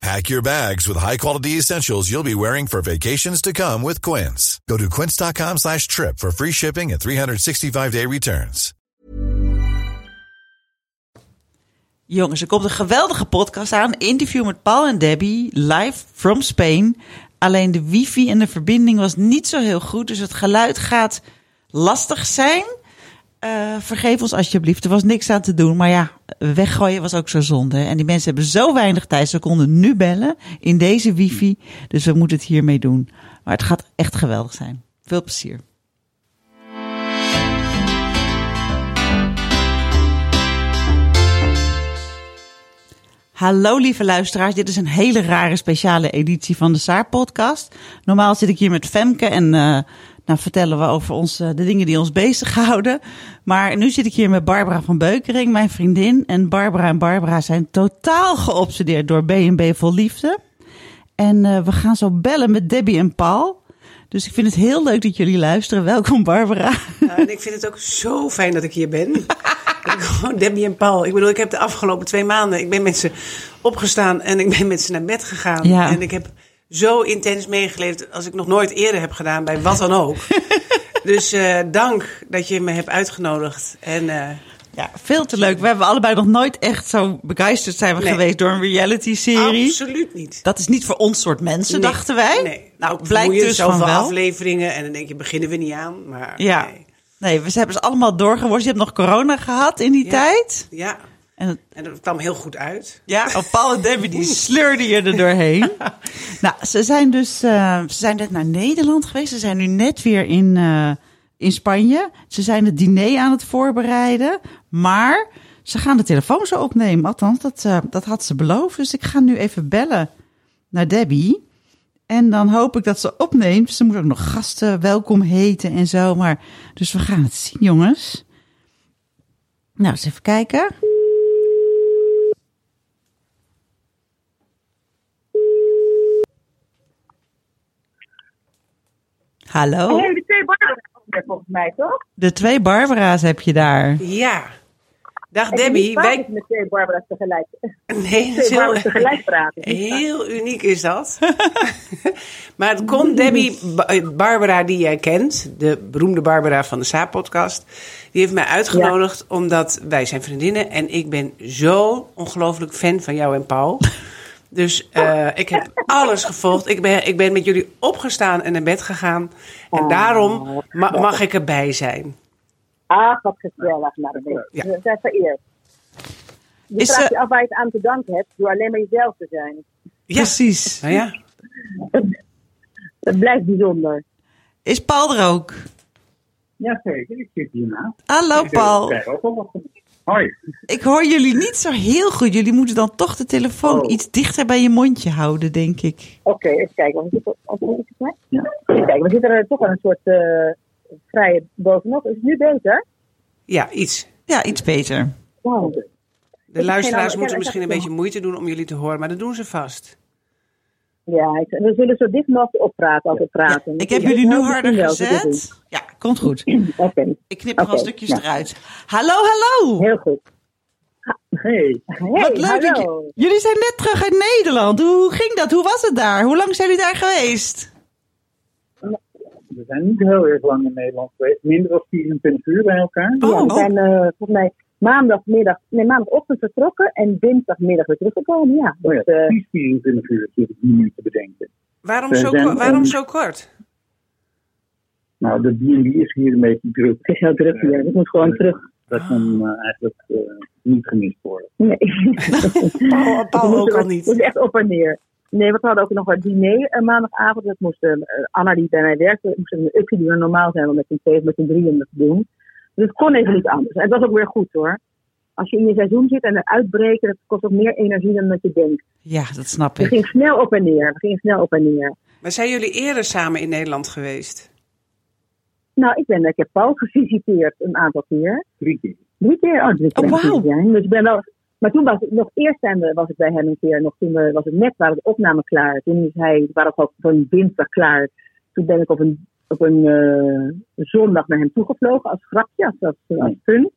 Pack your bags with high-quality essentials you'll be wearing for vacations to come with Quince. Go to quince.com slash trip for free shipping and 365-day returns. Jongens, er komt een geweldige podcast aan. Interview met Paul en Debbie, live from Spain. Alleen de wifi en de verbinding was niet zo heel goed. Dus het geluid gaat lastig zijn. Uh, vergeef ons alsjeblieft, er was niks aan te doen. Maar ja, weggooien was ook zo zonde. En die mensen hebben zo weinig tijd. Ze konden nu bellen in deze wifi. Dus we moeten het hiermee doen. Maar het gaat echt geweldig zijn. Veel plezier. Hallo lieve luisteraars, dit is een hele rare speciale editie van de Saar podcast. Normaal zit ik hier met Femke en uh, nou vertellen we over ons, uh, de dingen die ons bezighouden. Maar nu zit ik hier met Barbara van Beukering, mijn vriendin. En Barbara en Barbara zijn totaal geobsedeerd door B&B Vol Liefde. En uh, we gaan zo bellen met Debbie en Paul. Dus ik vind het heel leuk dat jullie luisteren. Welkom Barbara. Ja, en ik vind het ook zo fijn dat ik hier ben. Gewoon Debbie en Paul. Ik bedoel, ik heb de afgelopen twee maanden... ik ben met ze opgestaan en ik ben met ze naar bed gegaan. Ja. En ik heb zo intens meegeleefd als ik nog nooit eerder heb gedaan bij wat dan ook. dus uh, dank dat je me hebt uitgenodigd. En, uh, ja, veel te leuk. We hebben allebei nog nooit echt zo begeisterd zijn we Nee. geweest door een reality-serie. absoluut niet. Dat is niet voor ons soort mensen, Nee. dachten wij. Nee. Nou, Ook blijkt dus van wel. afleveringen en dan denk je, beginnen we niet aan. Maar Ja. nee. Nee, we hebben ze allemaal doorgeworst. Je hebt nog corona gehad in die Ja. tijd. Ja, En dat kwam heel goed uit. ja, oh, Paul en Debbie die sleurden je er doorheen. nou, ze zijn dus eh, ze zijn net naar Nederland geweest. Ze zijn nu net weer in, eh, in Spanje. Ze zijn het diner aan het voorbereiden. Maar ze gaan de telefoon zo opnemen. Althans, dat, eh, dat had ze beloofd. Dus ik ga nu even bellen naar Debbie. En dan hoop ik dat ze opneemt. Ze moet ook nog gasten welkom heten en zo. Maar, dus we gaan het zien, jongens. Nou, eens even kijken. Hallo? Oh, de twee Barbara's volgens mij, toch? De twee Barbara's heb je daar. Ja. Dag En Debbie. Wij... met twee Barbara's tegelijk. Nee, dat is heel... Tegelijk praten. Heel uniek is dat. maar het komt Debbie Ba- Barbara, die jij kent, de beroemde Barbara van de Saap-podcast, die heeft mij uitgenodigd omdat wij zijn vriendinnen en ik ben zo ongelooflijk fan van jou en Paul. Dus eh, ik heb alles gevolgd. Ik ben, ik ben met jullie opgestaan en naar bed gegaan. En daarom ma- mag ik erbij zijn. Ah, wat gezellig. Nou, dat ben Ja. We zijn vereerd. Je Is, vraagt eh, je af waar je het aan te danken hebt door alleen maar jezelf te zijn. Ja. Precies. Nou ja. Dat blijft bijzonder. Is Paul er ook? Jazeker, ik zit hiernaast. Hallo Paul. Ik ook al wat van- Hoi. Ik hoor jullie niet zo heel goed. Jullie moeten dan toch de telefoon Oh. iets dichter bij je mondje houden, denk ik. Oké, even kijken. We zitten, even kijken. We zitten er toch aan een soort eh, vrije bovenop. Is het nu beter? ja, iets. Ja, iets beter. Wow. De luisteraars moeten misschien een beetje moeite doen om jullie te horen, maar dat doen ze vast. Ja, we zullen zo dicht mogelijk oppraten als we praten. Ik heb Ja, jullie nu harder gezet. Ja, komt goed. Ik knip nog wel Oké, stukjes ja. eruit. Hallo, hallo. heel goed. Hey. Hey, Wat leuk dat hallo. je- Jullie zijn net terug uit Nederland. Hoe ging dat? Hoe was het daar? Hoe lang zijn jullie daar geweest? We zijn niet heel erg lang in Nederland geweest. Minder dan 24 uur bij elkaar. Ja, Oh, we zijn eh, volgens mij maandagmiddag, nee, maandagochtend vertrokken en dinsdagmiddag weer teruggekomen. Ja, Oh ja, dus, eh, precies 24 uur zit ik nu te bedenken. Waarom, We zo, waarom zo kort? Nou, de B&B is hier een beetje druk. het is heel druk hier. Ik moet gewoon terug. Dat kan eh, eigenlijk eh, niet gemist worden. Nee. Paul, Paul ook al niet. We moeten echt op en neer. Nee, we hadden ook nog een diner eh, maandagavond. Dat moesten, eh, Anna die bij mij werkte, moesten een upje Normaal zijn we met z'n tweeën, met z'n drieën dat te doen. Dus het kon even niet anders. En het was ook weer goed hoor. Als je in je seizoen zit en het uitbreken, dat kost ook meer energie dan dat je denkt. Ja, dat snap We ik. gingen snel op en neer. We gingen snel op en neer. Maar zijn jullie eerder samen in Nederland geweest? Nou, ik, ben, ik heb Paul gevisiteerd een aantal keer. Drie keer. Drie keer? Oh, drie keer. Oh, wauw. zijn. Dus ik ben wel, maar toen was het nog eerst we, was ik bij hem een keer. Nog toen we- was het net, waren de opnamen klaar. Toen is hij, we waren ook voor een dinsdag klaar. Toen ben ik op een, op een eh, zondag naar hem toegevlogen als grapje, als, als, als fun.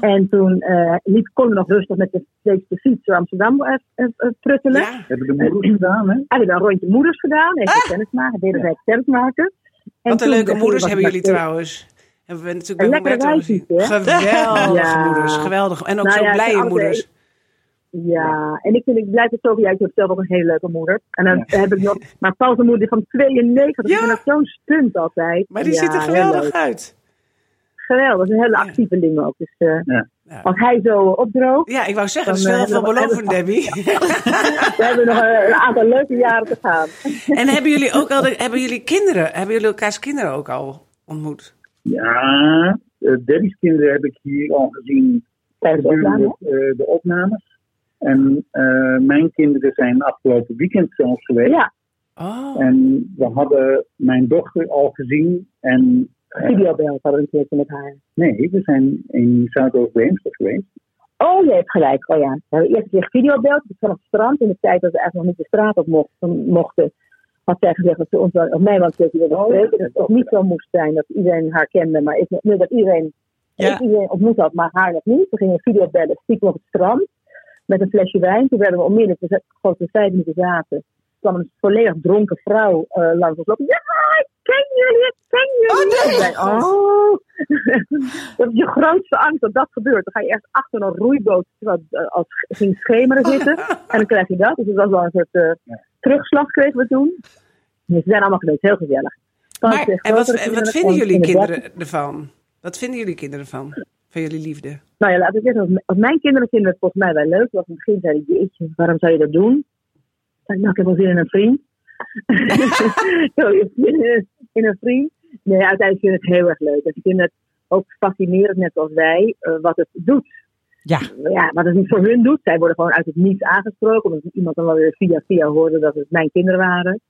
En toen eh liep, kon ik nog rustig met de, de fiets door Amsterdam eh, eh, pruttelen. Ja. Hebben de moeders gedaan, hè? Hij heeft een rondje moeders gedaan, even kennis maken, wederzijds kennis maken. En Wat een leuke moeders hebben jullie trouwens. Hebben we natuurlijk Een bij Humberto gezien. Geweldige Ja. moeders, geweldig. En ook Nou zo ja, blije altijd- moeders. Ja, en ik, vind, ik blijf het zo ja, ik heb zelf ook een hele leuke moeder. En dan heb ik nog, maar Paul's moeder van 92, Ja. ik vind dat zo'n stunt altijd. Maar die Ja, ziet er geweldig uit. Geweldig, een hele actieve ding ook. Dus eh, Ja. Ja. als hij zo opdroogt, Ja, ik wou zeggen, dat is wel eh, belovend, Debbie. we hebben nog een, een aantal leuke jaren te gaan. en hebben jullie ook al, de- hebben jullie kinderen, hebben jullie elkaars kinderen ook al ontmoet? Ja, uh, Debbie's kinderen heb ik hier al gezien Tijdens de gedurende opname. eh, de opnames. En eh, mijn kinderen zijn afgelopen weekend zelfs geweest. Ja, Oh. En we hadden mijn dochter al gezien. En eh, videobel hadden we een keertje met haar. nee, we zijn in Zuidoost-Beemster geweest. Oh, je hebt gelijk. Oh ja. We hebben eerst een keer videobeld van het strand. In de tijd dat we eigenlijk nog niet de straat op mochten. mochten had zij gezegd dat ze ons wel, op mij wel een keertje wilde spreken. Dat het toch niet zo moest zijn dat iedereen haar kende. Maar ik, nee, dat iedereen, Ja. ik iedereen ontmoet had, maar haar nog niet. We gingen videobellen stiekem op het strand. Met een flesje wijn. Toen werden we onmiddellijk, we gewoon vijf minuten zaten. kwam een volledig dronken vrouw eh, langs ons lopen. Ja, ik ken jullie, ik ken jullie. Oh, nee. Oh. dat is je grootste angst dat dat gebeurt. Dan ga je echt achter een roeiboot terwijl eh, als ging schemeren zitten. En dan krijg je dat. Dus het was wel een soort eh, terugslag kregen we toen. Dus ze zijn allemaal geweest, heel gezellig. Maar, en wat, en wat vinden en jullie in de kinderen ervan? Wat vinden jullie kinderen ervan? Van jullie liefde? Nou ja, laat ik zeggen, als- mijn kinderen vinden het volgens mij wel leuk. Want in het begin zeiden jeetje, waarom zou je dat doen? Ik zei, nou, ik heb wel zin in een vriend. In een vriend. Nee, uiteindelijk vind ik het heel erg leuk. En ze vinden het ook fascinerend, net als wij, eh, wat het doet. Ja. Ja, wat het niet voor hun doet. Zij worden gewoon uit het niets aangesproken. Omdat iemand dan wel weer via via hoorde dat het mijn kinderen waren.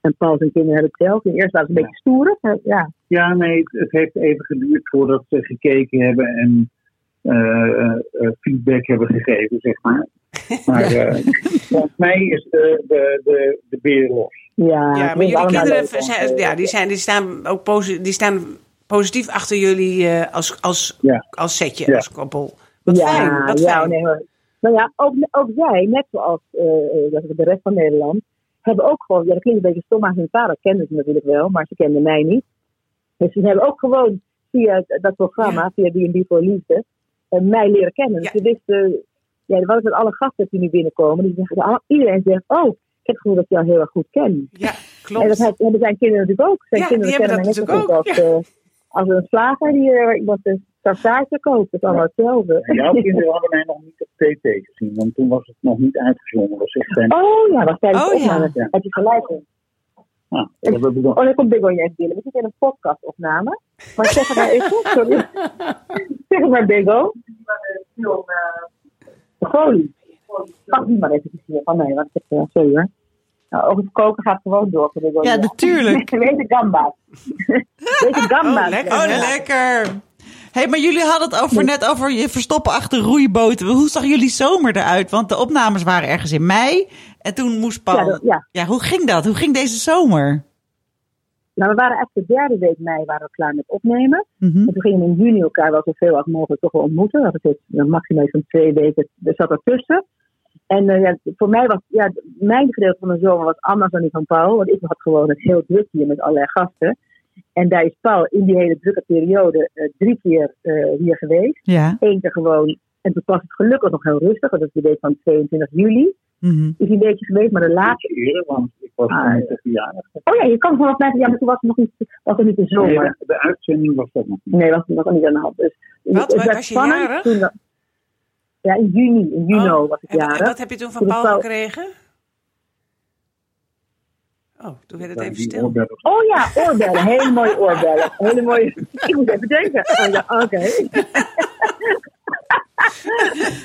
En Paul zijn kinderen hebben het zelf. En eerst waren ze een beetje stoer. maar Ja, Ja, nee, het, het heeft even geduurd voordat ze gekeken hebben en eh, eh, eh, feedback hebben gegeven, zeg maar. Maar eh, volgens mij is de, de, de, de beer los. ja, ja, maar jullie kinderen zijn, ja, die, zijn, die, staan ook posi- die staan positief achter jullie eh, als, als, Ja. als setje, Ja. als koppel. Wat ja, fijn, wat ja, fijn. nee, hoor. Nou ja, ook, ook zij, net zoals de rest van Nederland, hebben ook gewoon, ja, dat klinkt een beetje stom, maar hun vader kende ze natuurlijk wel, maar ze kenden mij niet. Dus ze hebben ook gewoon via dat programma, via D&D voor Liefde, eh, mij leren kennen. Dus Ja. ze wisten, ja, wat is met alle gasten die nu binnenkomen, die zeggen, al- iedereen zegt, oh, ik heb het gevoel dat ik jou heel erg goed ken. Ja, En klopt. dat heeft- hebben zijn kinderen natuurlijk ook. Zijn Ja, kinderen kennen dat mij net zo goed als, eh, als een slager die eh, iemand Dat is allemaal hetzelfde. En jouw kinderen hadden mij nog niet op TT gezien, want toen was het nog niet uitgezonden. Dat was echt zijn. Oh ja, was tijdens Oh, de opname. ja. Heb je gelijk. in. Dat hebben we dan. Oh, dan komt Biggo je even binnen. We zitten in een podcastopname. Maar zeg het maar even. Sorry. zeg het maar, Biggo. De folie. Pak die maar even hier van mij. Want ik heb, eh, sorry hoor. Nou, ook het koken gaat gewoon door. voor. Ja, natuurlijk. Deze gamba. Deze gamba. Oh, lekker. Oh, Ja. lekker. Hey, maar jullie hadden het over, net over je verstoppen achter roeiboten. Hoe zag jullie zomer eruit? Want de opnames waren ergens in mei. En toen moest Paul... Ja, dat- ja. ja, hoe ging dat? Hoe ging deze zomer? Nou, we waren echt de derde week mei waren we klaar met opnemen. Mhm. En toen gingen we in juni elkaar wel zoveel als mogelijk toch wel ontmoeten. Dat is een maximaal van twee weken. Er zat ertussen. En eh, ja, voor mij was, ja, mijn gedeelte van de zomer was anders dan die van Paul. Want ik had gewoon het heel druk hier met allerlei gasten. En daar is Paul in die hele drukke periode eh, drie keer eh, hier geweest. Ja. Eén keer gewoon. En toen was het gelukkig nog heel rustig. want Dat is de week van 22 juli. Mhm. Is een beetje geweest, maar de laatste. Eerder, want ik was Ah, toen ja. niet de verjaardag. Oh ja, je kan gewoon opmerken. Ja, maar toen was het nog niet, was het niet de zomer. Nee, de, uitzending was dat nog niet. Nee, was nog niet aan de hand. Dus, Wat? het Was je spannend jarig? toen ja, in juni. In juni Oh, was ik en, wa- en jarig. wat heb je toen van Toen Paul Paul- gekregen? Oh, toen werd het Ja, even stil. oorbellen. Oh ja, oorbellen. Hele mooie oorbellen. Hele mooie... Ik moet even denken. Oh ja, oké.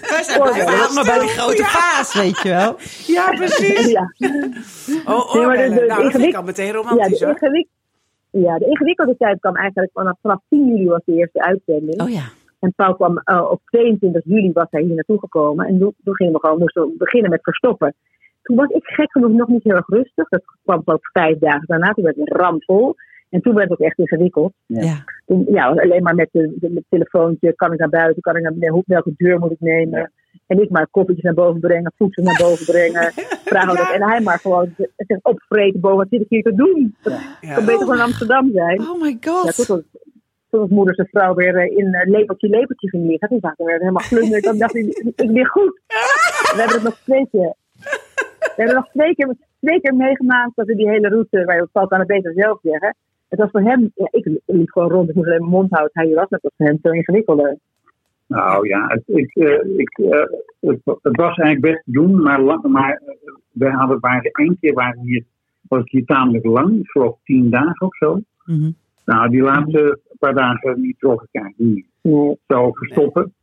Wij zijn bij die grote vaas, weet je wel. Ja, precies. Ja, Oh, Nee, de- oorbellen. de- nou, dat vind ik al meteen ja romantisch hoor. Ja, de ingewikkelde tijd kwam eigenlijk vanaf, vanaf 10 juli was de eerste uitzending. Oh ja. En Paul kwam eh, op 22 juli was hij hier naartoe gekomen. En toen, toen gingen we gewoon, moesten we beginnen met verstoppen. Toen was ik gek genoeg nog niet heel erg rustig. Dat kwam ook vijf dagen daarna. Toen werd het ramvol. En toen werd het ook echt ingewikkeld. Ja. Toen, ja, alleen maar met, het telefoontje. Kan ik naar buiten? Kan ik naar beneden? Welke deur moet ik nemen? En ik maar koffietjes naar boven brengen. Voedsel naar boven brengen. Vragen wat- En hij maar gewoon zich opvreten boven. Wat zit ik hier te doen? Dat Ja. kan beter gewoon Amsterdam zijn. Oh my Ja, god. toen was, toen was moeder zijn vrouw weer eh, in eh, lepeltje lepeltje ging liggen. Toen ik weer helemaal glunderen. Dan dacht ik, ik ben goed. We hebben het nog twee keer. We hebben nog twee keer, twee keer meegemaakt dat we die hele route, waar je Paul kan het beter zelf zeggen. Het was voor hem, ja, ik liep gewoon rond, ik moest alleen mijn mond houden. Hij was, het was voor hem veel ingewikkelder. Nou ja, het, ik, eh, ik, eh, het, het was eigenlijk best te doen, maar, lang, maar eh, we hadden waren één keer waren we hier, was ik hier tamelijk lang, ik geloof tien dagen of zo. Mhm. Nou, die laatste paar dagen niet trokken ik eigenlijk niet. Zo verstoppen.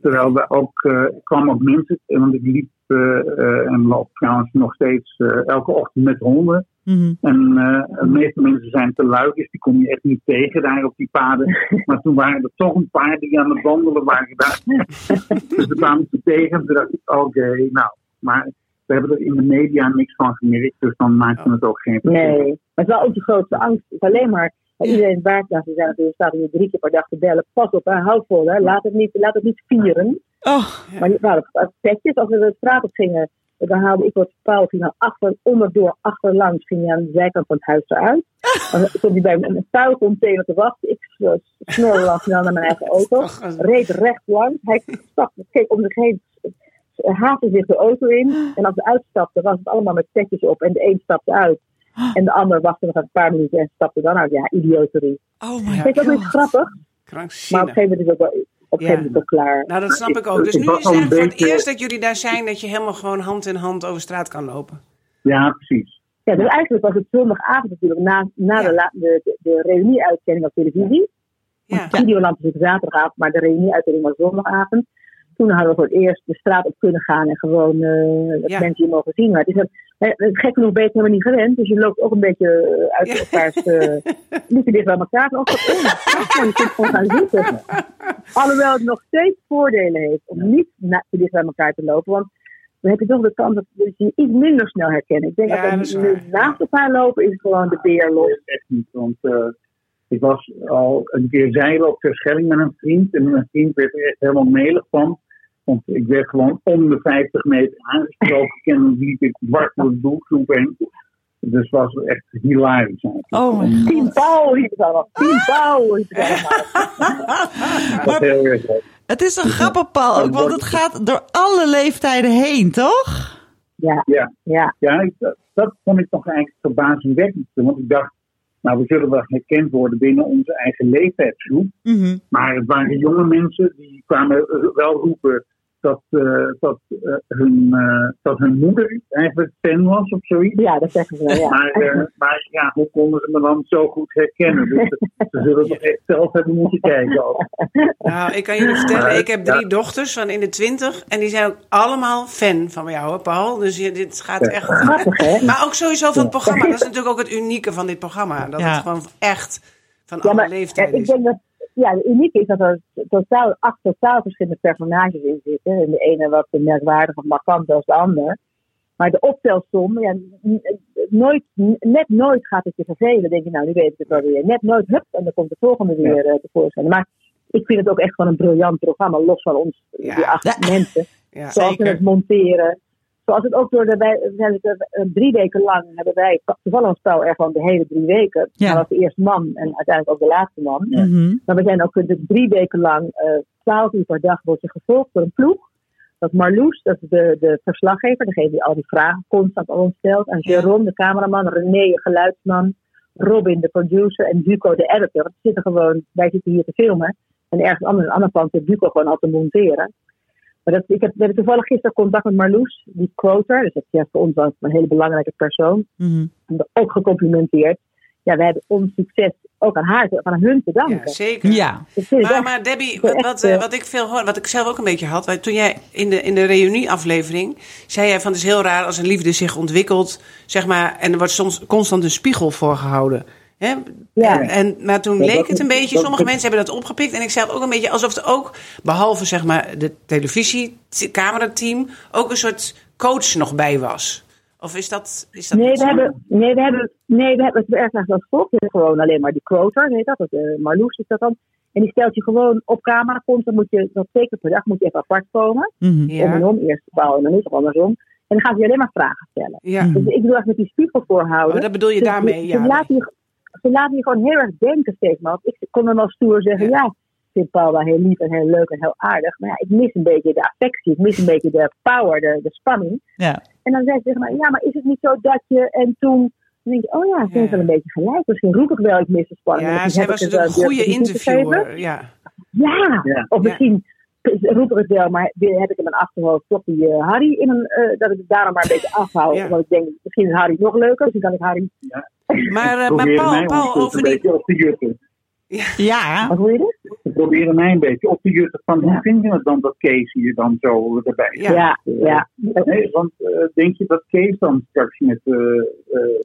Terwijl we ook, eh, er kwamen ook mensen, want ik liep en loop trouwens nog steeds eh, elke ochtend met honden. Mhm. En eh, de meeste mensen zijn te luid, dus die kom je echt niet tegen daar op die paden. Maar toen waren er toch een paar die aan het wandelen waren daar. dus we kwamen ze tegen en toen dacht ik, oké, nou. Maar we hebben er in de media niks van gemerkt, dus dan maakt het ook geen verschil. Nee. Maar het is wel onze grootste angst. Het is alleen maar, iedereen waard naar te zijn. Er staat hier drie keer per dag te bellen. Pas op, hè, hou vol. Hè. Laat, het niet, laat het niet vieren. Oh, Maar waren het petjes, als we de straat op gingen, dan haalde ik wat paal, ging dan achter, onderdoor, achterlangs, ging hij aan de zijkant van het huis eruit. Dan stond hij bij een vuilcontainer te wachten. Ik eh, snorde snel naar mijn eigen auto, reed recht langs. Hij stapte, keek om zich heen, haastte zich de auto in. En als we uitstapten, was het allemaal met petjes op. En de een stapte uit. En de ander wachtte nog een paar minuten en stapte dan uit. Ja, idioterie. oh my Vind je dat niet god. grappig? Maar op een gegeven moment is het ook wel, op een gegeven moment ook klaar. Nou, dat snap ik- ook. Dus ik nu was is het voor het eerst dat jullie daar zijn, dat je helemaal gewoon hand in hand over straat kan lopen. Ja, precies. Ja, dus eigenlijk was het zondagavond natuurlijk na, na Ja. de, la- de, de, de reunie-uitzending op televisie. Ja. Videoland is op zaterdagavond, maar de reunie-uitzending was zondagavond. Toen hadden we voor het eerst de straat op kunnen gaan en gewoon eh dat Ja. mensen je mogen zien. Maar het is, is gek genoeg ben je het helemaal niet gewend. Dus je loopt ook een beetje eh, uit Ja. elkaars... eh niet te dicht bij elkaar. Maar ook wat in. Ja, je kunt gewoon gaan zitten. Alhoewel het nog steeds voordelen heeft om niet na- te dicht bij elkaar te lopen. Want dan heb je toch de kans dat je je iets minder snel herkennen. Ik denk Ja, dat we waar. nu naast elkaar lopen is gewoon de beer los. echt niet. Want eh, ik was al een keer zeilen op Terschelling met een vriend. En mijn vriend werd er echt helemaal melig van. Want ik werd gewoon om de 50 meter aangesproken. en dan liep ik dwars door de doelgroep heen. Dus het was echt hilarisch eigenlijk. Oh my god. Tien pauw het allemaal. Tien pauw het. Dat is een grappig, Paul, ook, want het gaat door alle leeftijden heen, toch? Ja, Ja. ja. Ja, ik, dat, dat vond ik toch eigenlijk verbazingwekkend. Want ik dacht, nou, we zullen wel herkend worden binnen onze eigen leeftijdsgroep. Mhm. Maar het waren jonge mensen die kwamen wel roepen dat, eh, dat, eh, hun, eh, dat hun moeder eigenlijk fan was of zoiets. Ja, dat zeggen ze wel, ja. Maar, maar ja, hoe konden ze me dan zo goed herkennen? Dus ze zullen toch echt zelf hebben moeten kijken. Ook. Nou, ik kan jullie vertellen, ik heb drie dochters van in de twintig. En die zijn ook allemaal fan van jou, hè, Paul. Dus je, dit gaat echt... Grappig, hè? Maar ook sowieso van het programma. Dat is natuurlijk ook het unieke van dit programma. Dat Ja. het gewoon echt van Ja, alle leeftijden ik is. denk dat ja, het unieke is dat er totaal, acht totaal verschillende personages in zitten. En de ene wat merkwaardig of markant als de ander. Maar de optelsom, ja, nooit, net nooit gaat het je vervelen. denk je, nou, nu weet ik het wel weer. Net nooit, hup, en dan komt de volgende weer eh, tevoorschijn. Maar ik vind het ook echt gewoon een briljant programma, los van ons, Ja. die acht Ja. mensen. Ja. Zoals we Zeker. het monteren. Zoals het ook door de, wij, we zijn het, eh, drie weken lang hebben wij, toevallig een spel er gewoon de hele drie weken. Ja. Was de eerste man en uiteindelijk ook de laatste man. Mhm. Maar we zijn ook de drie weken lang, eh, twaalf uur per dag, wordt je gevolgd door een ploeg. Dat Marloes, dat is de, de verslaggever, degene die al die vragen constant aan ons stelt. En Jérôme, de cameraman, René, de geluidsman, Robin, de producer en Duco, de editor. We zitten gewoon, wij zitten hier te filmen. En ergens anders, in een ander pand zit Duco gewoon al te monteren. Maar dat, ik heb, we hebben toevallig gisteren contact met Marloes, die quoter. Dus dat is ja, voor ons wel een hele belangrijke persoon. Mhm. En ook gecomplimenteerd. Ja, we hebben ons succes ook aan haar, te- aan hun te danken. Ja, zeker. Ja. Maar, echt- maar Debbie, wat, eh, eh, wat ik veel hoor, wat ik zelf ook een beetje had, toen jij in de, in de reunieaflevering zei jij van het is heel raar als een liefde zich ontwikkelt, zeg maar, en er wordt soms constant een spiegel voorgehouden. Hè? Ja. En, en, maar toen Ja, leek het een is- beetje, sommige mensen hebben dat opgepikt. En ik zei ook een beetje alsof het ook, behalve zeg maar de televisie, camerateam, ook een soort coach nog bij was. Of is dat, is dat Nee, we hebben, nee, we hebben, nee, we hebben het erg graag als volgt. We hebben gewoon alleen maar die quoter, heet dat. dat uh, Marloes is dat dan. En die stelt je gewoon op camera komt. Dan moet je, dat twee keer per dag moet je even apart komen. Mhm. Ja. Om en om, eerst paal en dan is het andersom. En dan gaan ze je alleen maar vragen stellen. Ja. Dus ik bedoel echt met die spiegel voorhouden. Oh, dat bedoel je Ze- daarmee, ja. laten je, ze laten je gewoon heel erg denken steeds maar. Want Ik kon dan als stoer zeggen, Ja. ja, ik vind Paul wel heel lief en heel leuk en heel aardig. Maar ja, ik mis een beetje de affectie. Ik mis een beetje de power, de, de spanning. Ja. En dan zei ze tegen mij, ja, maar is het niet zo dat je... En toen dan denk je, oh ja, ze heeft Ja. wel een beetje gelijk. Misschien roep ik wel, ik mis de spanning. Ja, Misschien zij heb was een wel goede interviewer. Ja. Ja, Ja. of Ja. misschien roep ik het wel, maar weer heb ik in mijn achterhoofd toch die eh, Harry in een, eh, dat ik het daarom maar een beetje afhoud. Ja. Want ik denk, misschien is Harry nog leuker, dus dan kan ik Harry... Maar, eh, maar Paul, mij Paul over een die... beetje op te jutten. Ja. Wat hoor je dit? Ze proberen mij een beetje op te jutten van hoe vind je het dan dat Kees hier dan zo erbij Ja. Ja, ja. Nee, want eh, denk je dat Kees dan straks met, eh, eh,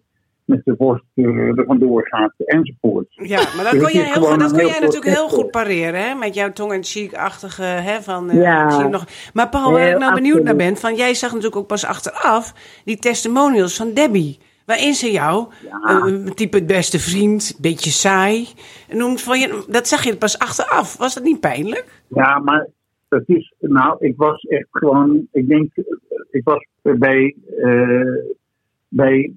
met de worst eh, er vandoor gaat enzovoort? Ja, maar dat Dus kon jij, heel, goed- dat een kon heel jij natuurlijk heel goed pareren, hè? Met jouw tong en cheek-achtige, hè? Van, eh, Ja. nog. Maar Paul, waar ik nou benieuwd naar ben, van jij zag natuurlijk ook pas achteraf die testimonials van Debbie. Waarin ze jou, eh, een type beste vriend, beetje saai, noemt van je, dat zag je pas achteraf. Was dat niet pijnlijk? Ja, maar dat is, nou, ik was echt gewoon, ik denk, ik was bij, eh, bij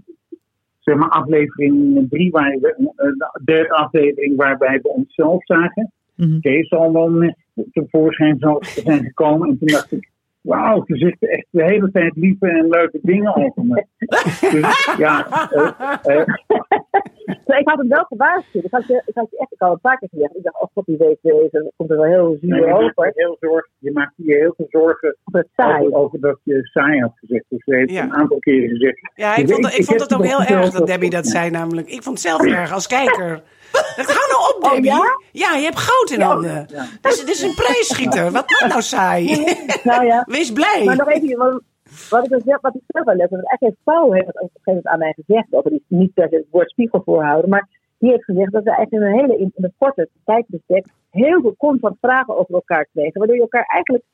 zeg maar, aflevering drie, waar we, eh, de derde aflevering waarbij we onszelf zagen. Mhm. Kees al dan tevoorschijn zijn gekomen. En toen dacht ik, wauw, ze zegt echt de hele tijd lieve en leuke dingen over me. dus ja, eh, eh, ik had hem wel gewaarschuwd. Ik had, je, ik had je echt ik had een paar keer gezegd. Ik dacht, oh god, die weet deze. komt er wel heel nee, zuur je, maakt over. je, heel zorg, je maakt je heel veel zorgen over, over dat je saai had gezegd. Dus ze heeft Ja. een aantal keren gezegd. Ja, ik vond, ik ik vond het ook heel erg dat Debbie dat zei namelijk. Ik vond het zelf erg als kijker. Dacht, hou nou op, Oh, Debbie. ja? ja? je hebt goud in handen. Dus het is een prijsschieter. Wat maakt nou saai? Nou ja. Wees blij. Maar nog even, wat, wat ik, dus, wel- wat ik zelf wel leuk vind, want eigenlijk heeft Paul heeft het op een gegeven moment aan mij gezegd, over die, niet per se het woord spiegel voorhouden, maar die heeft gezegd dat we eigenlijk in een hele in, een korte tijdbestek heel veel constant vragen over elkaar kregen, waardoor je elkaar eigenlijk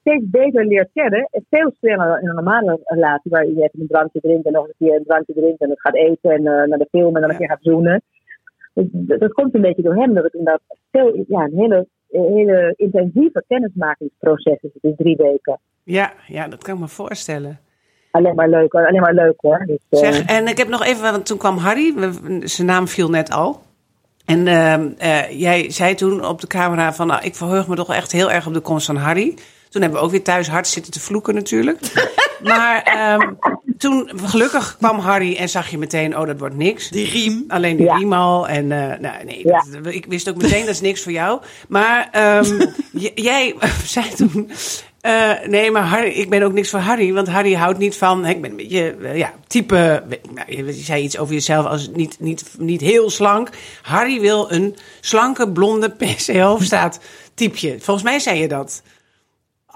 steeds beter leert kennen en veel sneller dan in een normale relatie, waar je een drankje drinkt en nog een keer een drankje drinkt en het gaat eten en eh, naar de film en dan een keer gaat zoenen. Dus dat, dat komt een beetje door hem, dat het inderdaad veel, ja, een hele, een hele intensieve kennismakingsproces is, het in drie weken. Ja, ja, dat kan ik me voorstellen. Alleen maar leuk, hoor. alleen maar leuk hoor. Dus, eh, Zeg, en ik heb nog even, want toen kwam Harry, zijn naam viel net al. En ehm, eh, jij zei toen op de camera van, nou, ik verheug me toch echt heel erg op de komst van Harry. Toen hebben we ook weer thuis hard zitten te vloeken natuurlijk. maar ehm, toen, gelukkig kwam Harry en zag je meteen, oh, dat wordt niks. Die riem. Alleen die Ja. riem al. En eh, nou, nee, Ja. dat- ik wist ook meteen, dat is niks voor jou. Maar ehm, jij zei toen... eh, nee, maar Harry, ik ben ook niks voor Harry. Want Harry houdt niet van... Ik ben een beetje, eh, ja, type... Nou, je zei iets over jezelf als niet, niet, niet heel slank. Harry wil een slanke, blonde PC Hoofdstaat typeje. Volgens mij zei je dat.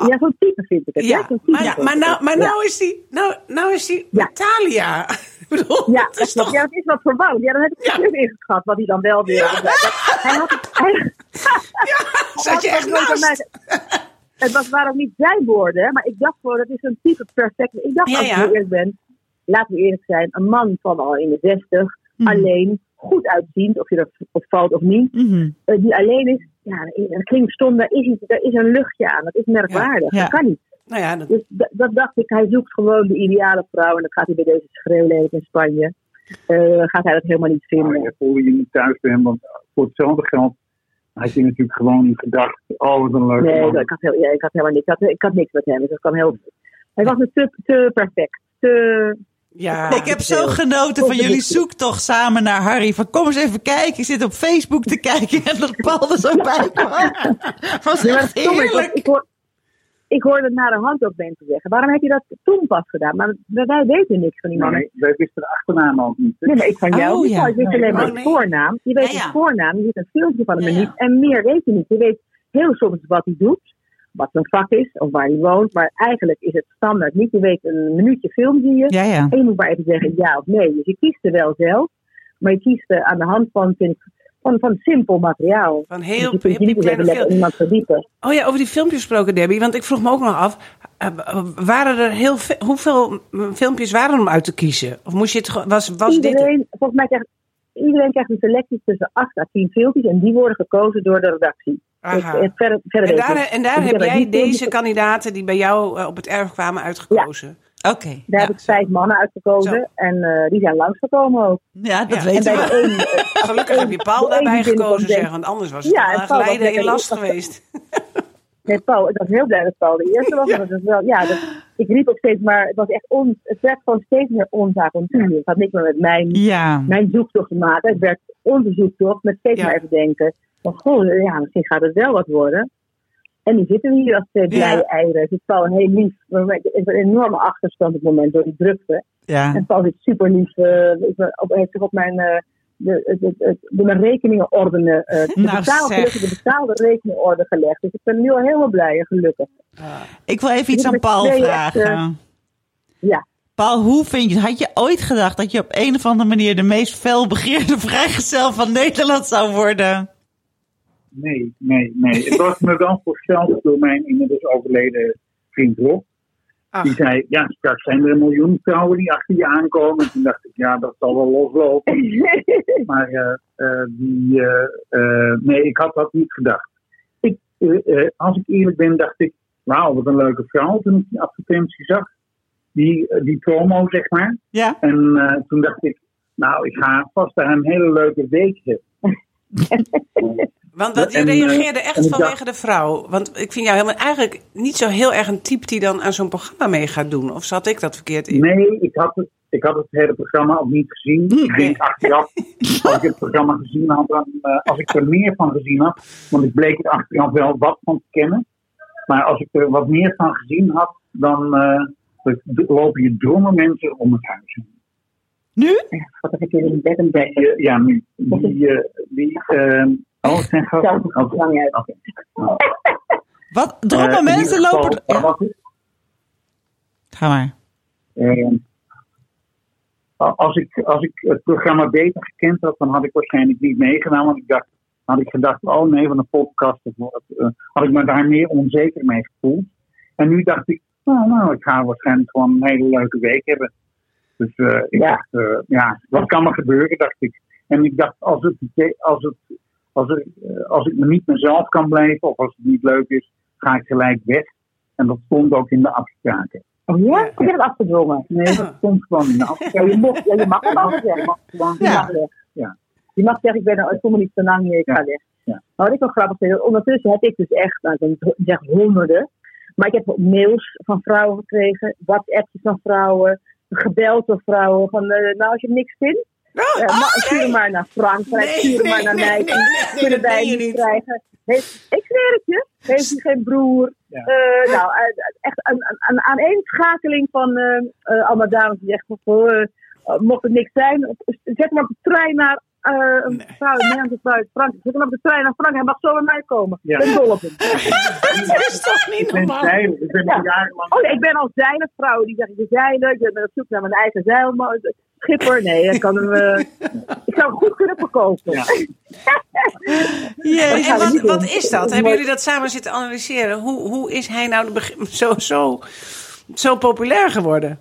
Ja, zo'n type vind ik het. Ja, Ja, zo'n type maar, maar, nou, het. maar Ja. nou is die... Nou, nou is die Ja. Talia. Ik bedoel, Ja, dat is dat, toch... ja, dat is wat verwarrend. Ja, dan heb ik Ja. verkeerd ingeschat wat hij dan wel wilde. Hij had het, hij, Zat je echt het naast? mij- Het was, waren ook niet zijn woorden, maar ik dacht gewoon, dat is een type perfect. Ik dacht, als ik eerlijk ben, laten we eerlijk zijn, een man van al in de zestig, Mhm. alleen, goed uitziend, of je dat opvalt of niet, Mhm. eh, die alleen is, ja, dat klinkt stom, daar is, iets, daar is een luchtje aan, dat is merkwaardig, Ja. dat kan niet. Nou ja, dat, Dus dat, dat dacht ik, hij zoekt gewoon de ideale vrouw. En dat gaat hij bij deze schreeuwleven in Spanje. eh, gaat hij dat helemaal niet Nou, vinden. je voelde je niet thuis bij hem, want voor hetzelfde geld had je natuurlijk gewoon gedacht, oh wat een leuke Nee, man. ik had, heel, ja, ik had helemaal niks. Ik had, ik had niks met hem. Dus dat kwam heel. Hij was me te, te perfect. Te, ja. Ik heb zo genoten van jullie zoektocht samen naar Harry. Van kom eens even kijken. Ik zit op Facebook te kijken en dat Paul er zo bij kwam. Was echt ik, heerlijk. ik, hoor, ik hoorde het naar de hand ook mensen zeggen. Waarom heb je dat toen pas gedaan? Maar wij, weten niks van die man. Nee, wij wisten de achternaam al niet. hè. Nee, maar ik van jou. Oh, ja. Je weet alleen maar de voornaam. Je weet Ja, ja. de voornaam. Je ziet een filmpje van hem Ja, ja. niet. En meer weet je niet. Je weet heel soms wat hij doet. Wat zijn vak is. Of waar hij woont. Maar eigenlijk is het standaard niet. Je weet een minuutje film zie je. Ja, ja. En je moet maar even zeggen ja of nee. Dus je kiest er wel zelf. Maar je kiest eh, aan de hand van, vind ik, van, van simpel materiaal. Van Dus heel kunt je niet kleine even lekker film. iemand verdiepen. Oh ja, over die filmpjes gesproken, Debbie. Want ik vroeg me ook nog af. eh, waren er heel veel, hoeveel mm, filmpjes waren er om uit te kiezen? Of moest je het was, was dit? iedereen, volgens mij krijgt iedereen krijgt een selectie tussen 8 à 10 filmpjes. En die worden gekozen door de redactie. Dus, Aha. eh, verder, verder En daar, en daar Dus heb jij filmpjes- deze kandidaten die bij jou eh, op het erf kwamen uitgekozen. Oké. Daar Ja. heb ik vijf mannen uitgekozen. Zo. En eh, die zijn langsgekomen ook. ja, dat Ja. En weten bij we. een, eh, Gelukkig heb je Paul daarbij gekozen, zeg. Want anders was het Ja, wel en erg Paul was lijden in last geweest. Nee, Paul, ik was heel blij dat Paul de eerste was. Dat is wel, ja, dat, ik riep ook steeds, maar het, was echt on, het werd gewoon steeds meer ons avontuur. Het had niks meer met mijn, Ja. mijn zoektocht te maken. Het werd onze zoektocht met steeds Ja. maar even denken: van, goh, ja, misschien gaat het wel wat worden. En die zitten we hier als twee blije Ja. eieren. Het is Paul heel lief, maar met een enorme achterstand op het moment door die drukte. Ja. En Paul is super lief. op, heeft zich op mijn, eh, de, de, de, de, mijn rekeningen ordenen, eh, de, Nou, betaal, zeg. gelukkig de betaalde rekeningorde gelegd. Dus ik ben nu al helemaal blij en gelukkig. Ik wil even iets Dit aan Paul tweeën vragen. echt, eh, Ja. Paul, hoe vind je het? Had je ooit gedacht dat je op een of andere manier de meest felbegeerde vrijgezel van Nederland zou worden? Nee, nee, nee. Het was me wel voorspeld door mijn inmiddels overleden vriend Rob. Ach. Die zei, ja, straks zijn er een miljoen vrouwen die achter je aankomen. En toen dacht ik, ja, dat zal wel loslopen. Maar eh, eh, die, eh, nee, ik had dat niet gedacht. Ik, als ik eerlijk ben, dacht ik, wauw, wat een leuke vrouw toen ik die advertentie zag. Die, die promo, zeg maar. Ja? En toen dacht ik, nou, ik ga vast daar een hele leuke week hebben. Want dat, je En, eh, reageerde echt vanwege dacht- de vrouw. Want ik vind jou helemaal eigenlijk niet zo heel erg een type die dan aan zo'n programma mee gaat doen. Of zat ik dat verkeerd in? Nee, ik had, het, ik had het hele programma ook niet gezien. Ik denk achteraf, als ik het programma gezien had, dan, eh, als ik er meer van gezien had, want ik bleek er achteraf wel wat van te kennen. Maar als ik er wat meer van gezien had, dan eh, lopen je drommen mensen om het huis heen. Nu? Wat heb ik hier in bed een eh, ja, nu. Die, eh, die, eh, oh, het zijn uit. Oké. Wat? Eh, Drommen in mensen geval, lopen... Ja, ga maar. Eh, als, ik, als ik het programma beter gekend had, dan had ik waarschijnlijk niet meegedaan. Want ik dacht, had ik gedacht, oh nee, van een podcast. eh, had ik me daar meer onzeker mee gevoeld. En nu dacht ik, oh, nou, ik ga waarschijnlijk gewoon een hele leuke week hebben. Dus eh, ik Ja. dacht, eh, ja, wat kan er gebeuren, dacht ik. En ik dacht, als, het, als, het, als, ik, eh, als ik me niet mezelf kan blijven, of als het niet leuk is, ga ik gelijk weg. En dat stond ook in de afspraken. Oh ja? Ik heb het afgedwongen. Nee, dat stond gewoon in de afspraken. Ja, je, mocht, ja, je mag het altijd zeggen. Gewoon- Je mag zeggen. Ja. Je mag zeggen, ik, ben, er- ik kom er niet zo lang meer, ik Ja. ga weg. Ja. Maar wat ik wel grappig vind, ondertussen heb ik dus echt, nou, ik zeg honderden, maar ik heb ook mails van vrouwen gekregen, WhatsAppjes van vrouwen, gebeld door vrouwen, van eh, nou als je niks vindt, Oh, eh, ma- stuur hem maar naar Frankrijk, Nee, stuur hem maar nee, naar nee, mij, nee, nee, nee, kunnen wij niet niet. krijgen. Heeft, ik zweer het je, heeft hij geen broer. Ja. Eh, nou, eh, echt een, een, een aaneenschakeling van eh eh, allemaal dames die eh, mocht het niks zijn, zet maar op de trein naar eh, een vrouw, een Nederlandse vrouw uit Frankrijk. Zet hem op de trein naar Frankrijk, hij mag zo bij mij komen. Ja. Ik ben dol op hem. Dat is toch niet Ik ben normaal? Ik ben Ja. al jarenlang. Oh nee, ik ben als zeilersvrouw. Die zegt, ik ben zeiler, ik ben op zoek naar mijn eigen zeil. Schipper, nee, ik kan hem... eh, ik zou hem goed kunnen verkopen. Ja. En wat, is dat? Hebben jullie dat samen zitten analyseren? Hoe, hoe is hij nou zo, zo, zo populair geworden?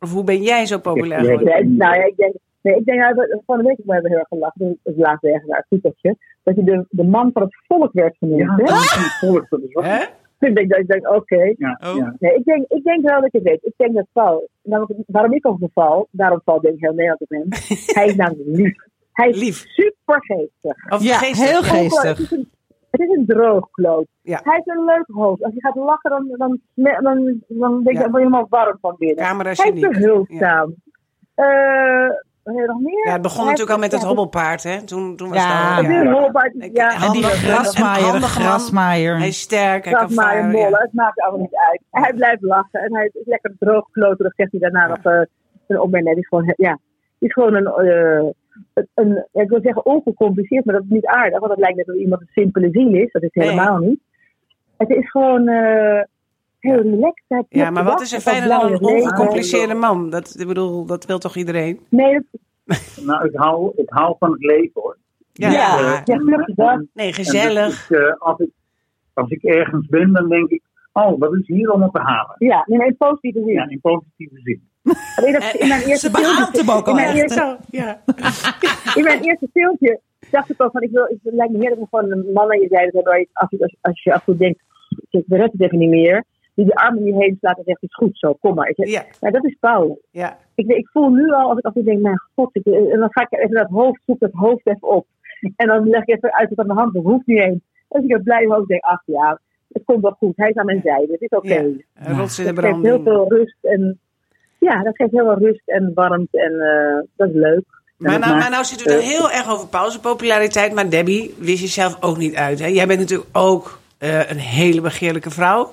Of hoe ben jij zo populair geworden? Nou ja, ik denk, nee, ik denk nou, dat- van de week hebben we heel erg gelachen. Dus Het laatste ergens een artikeltje. Dat je de, de man van het volk werd genoemd. Ja, hè? dat is een volk, dat is wat. Hè? Ik denk, dat ik denk oké. Ja, Oh. ja. Nee, ik denk, ik denk wel dat ik het weet. Ik denk dat Paul, namelijk, waarom ik over val, daarom valt denk ik heel Nederland op hem. Hij is namelijk lief. Hij is Lief. super geestig. Of Ja, geestig? heel geestig. Het is een, het is een droogkloot. Ja. Hij heeft een leuk hoofd. Als hij gaat lachen, dan, dan, dan, dan, dan denk je, Ja. word je helemaal warm van binnen. Camera Hij is behulpzaam. Eh, heb je nog meer? Ja, het begon natuurlijk al met het hobbelpaard, hè? Toen, toen was Ja. het Het al... is Ja. Ik- Ja, en die grasmaaier, grasmaaier. Hij is sterk, hij kan grasmaaien, varen. mollen. ja. Het maakt allemaal niet uit. Hij blijft lachen en hij is lekker droogkloterig, zegt hij daarna nog eh een opmerking. Het is gewoon, ja, is gewoon een, eh, een, een, ik wil zeggen ongecompliceerd, maar dat is niet aardig, want het lijkt net alsof iemand een simpele ziel is. Dat is Nee. helemaal niet. Het is gewoon eh, heel relaxed. Hij Ja, maar wat is er fijner dan een ongecompliceerde man? Dat, ik bedoel, dat wil toch iedereen? Nee, dat, Nou, ik hou, ik hou van het leven hoor. Ja. Ja. Eh, Ja, gelukkig is dat. Nee, en gezellig. dus eh, als, ik, als ik ergens ben, dan denk ik, oh, wat is hier allemaal te halen? Ja, in een positieve zin. Ja, in positieve zin. Alleen dat in mijn eerste Ze beaamt hem ook in al mijn echt. eerste, Zo, ja. in mijn eerste filmpje dacht ik al van, ik wil, het lijkt me heerlijk om gewoon een man aan je zijde te hebben, waar je, als, je, als, als je af en toe denkt, ik red het even niet meer, die de arm om je heen slaat en zegt, het is goed zo, kom maar. Ik zeg, Ja, nou, dat is Paul. ja. Ik, ik voel nu al, als ik en toe denk, mijn god, ik, en dan ga ik even dat hoofd, zoek dat hoofd even op. En dan leg ik even uit wat aan de hand, dat hoeft niet eens. Dus ik heb blij hoofd denk, ach ja, het komt wel goed, hij is aan mijn zijde, het is oké. ja. In de Dat geeft heel veel rust en ja, dat geeft heel veel rust en warmte en eh, dat is leuk. Maar nou, maar nou zitten we er heel erg over pauze populariteit. Maar Debbie wist je zelf ook niet uit. Hè? Jij bent natuurlijk ook eh, een hele begeerlijke vrouw.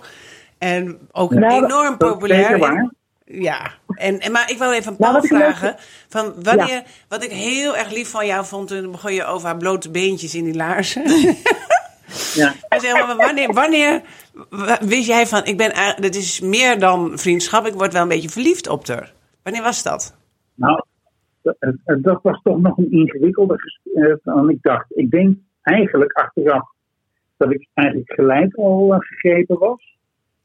En ook Nou, enorm dat populair. Ja, en, en, maar ik wil even aan Nou, leuk vragen. Van wanneer, Wat ik heel erg lief van jou vond, toen begon je over haar blote beentjes in die laarzen. Ja. Maar wanneer, wanneer wist jij van, ik ben, dit is meer dan vriendschap, ik word wel een beetje verliefd op haar. Wanneer was dat? Nou, dat, eh, dat was toch nog een ingewikkelder gesprek dan ik dacht. Ik denk eigenlijk achteraf dat ik eigenlijk gelijk al eh, gegrepen was.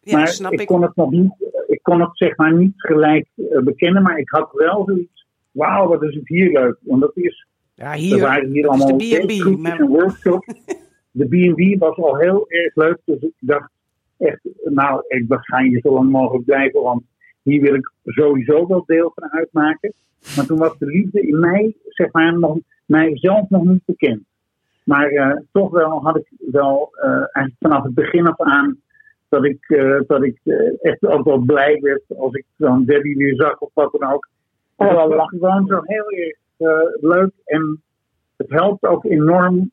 Ja, maar snap ik, ik. kon het nog niet, ik kon het zeg maar niet gelijk eh, bekennen, maar ik had wel zoiets. Wauw, wat is het hier leuk. Want dat is, Ja, er hier. waren hier allemaal de maar- en workshops. De B&B was al heel erg leuk, dus ik dacht echt, nou, ik ga hier zo lang mogelijk blijven, want hier wil ik sowieso wel deel van uitmaken. Maar toen was de liefde in mij, zeg maar, nog, mijzelf nog niet bekend. Maar eh, toch wel had ik wel eigenlijk vanaf het begin af aan dat ik, eh, dat ik eh, echt ook wel blij werd als ik dan Debbie weer zag of wat dan ook. Oh, dat was gewoon zo heel erg eh, leuk en het helpt ook enorm,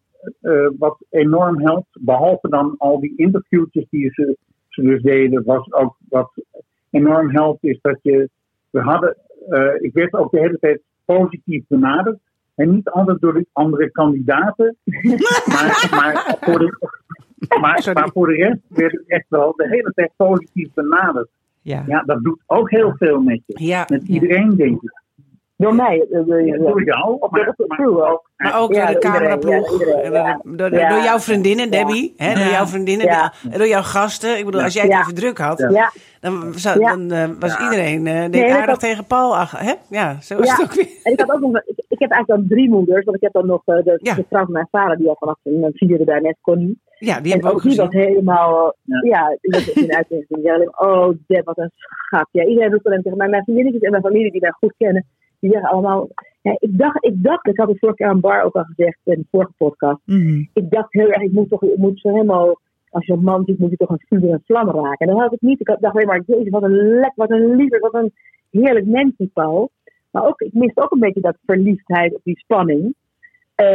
wat enorm helpt, behalve dan al die interviewtjes die ze, ze dus deden, was ook wat enorm helpt, is dat je, we hadden, ik werd ook de hele tijd positief benaderd. En niet altijd door de andere kandidaten, maar, maar, voor de, maar, maar voor de rest werd ik echt wel de hele tijd positief benaderd. Ja. Ja, dat doet ook heel veel met je. Ja, Met iedereen, denk ik. Door mij. eh, door- Ja, door jou, maar, ook maar ook Ja, door de cameraploeg. ja. door, door, jouw vriendinnen, Debbie. Hè, door jouw vriendinnen. Door jouw gasten. Ik bedoel, als jij het even druk had, Ja, dan, zou, Ja. dan eh, was Ja. iedereen uh, Nee, aardig dat- tegen Paul. Ach, hè? Ja, zo is Ja. het ook weer. en ik had ook nog, ik, ik heb eigenlijk dan drie moeders, want ik heb dan nog eh, de, Ja. de vrouw van mijn vader, die al vanaf een vierde daar net kon niet. Ja, die En hebben we ook ook die was gezien. helemaal, Ja. ja, die was in alleen, oh Deb, wat een schat. Ja, iedereen doet alleen tegen mij. Mijn vriendinnetjes en mijn familie die mij goed kennen, die zeggen allemaal, ja, ik dacht, ik dacht, ik had het vorige keer aan Bar ook al gezegd in de vorige podcast. Mhm. ik dacht heel erg, ik moet toch, ik moet zo helemaal, als je een man ziet, moet je toch een vuur en vlam raken. En dat had ik niet. Ik dacht alleen maar, jezus, wat een lek, wat een liefde, wat een heerlijk mens die Paul. Maar ook, ik miste ook een beetje dat verliefdheid op die spanning. Eh,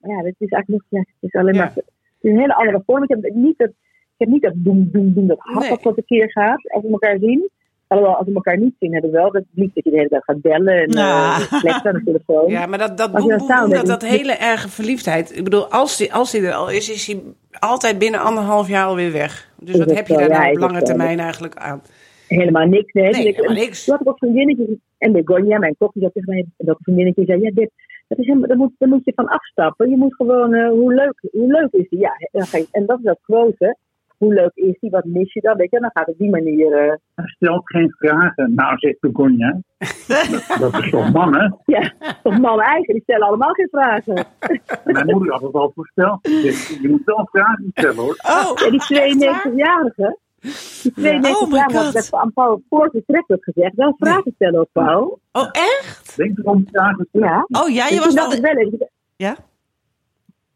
maar ja, het is eigenlijk nog, ja, het is alleen Ja. maar, het is een hele andere vorm. Ik heb niet dat, ik heb niet dat doen, doen, doen, dat hart Nee. dat keer gaat, als we elkaar zien. Alhoewel, als we elkaar niet zien, hebben we wel dat liefde dat je de hele tijd gaat bellen en Ja. eh flexen aan de telefoon. Ja, maar dat, dat boem, dan boem, dat, dat hele erge verliefdheid. Ik bedoel, als die, als die er al is, is hij altijd binnen anderhalf jaar alweer weg. Dus wat heb je daar nou op lange termijn eigenlijk aan? Helemaal niks. Nee, Nee, helemaal niks. Toen had ik ook vriendinnetjes. En Begonia, mijn die zei tegen mij, dat vriendinnetje zei, ja, dit, dat is helemaal, daar, moet, daar moet je van afstappen. Je moet gewoon, eh, hoe, leuk, hoe leuk is die? Ja, en dat is dat grote. Hoe leuk is die? Wat mis je dan? Weet je, dan gaat het op die manier. eh, Hij stelt geen vragen. Nou, zegt Begonia. dat is toch mannen? ja, toch man eigen, die stellen allemaal geen vragen. En mijn moeder had het al voorsteld. Ze zegt, Je moet wel vragen stellen hoor. Oh, Ja, die 92-jarige. Die 92-jarige Oh had aan Paul voor het trek werd gezegd. Wel vragen stellen op Paul. Oh, echt? Denk erom vragen stellen. Ja. oh ja, je Dus was wel... wel even,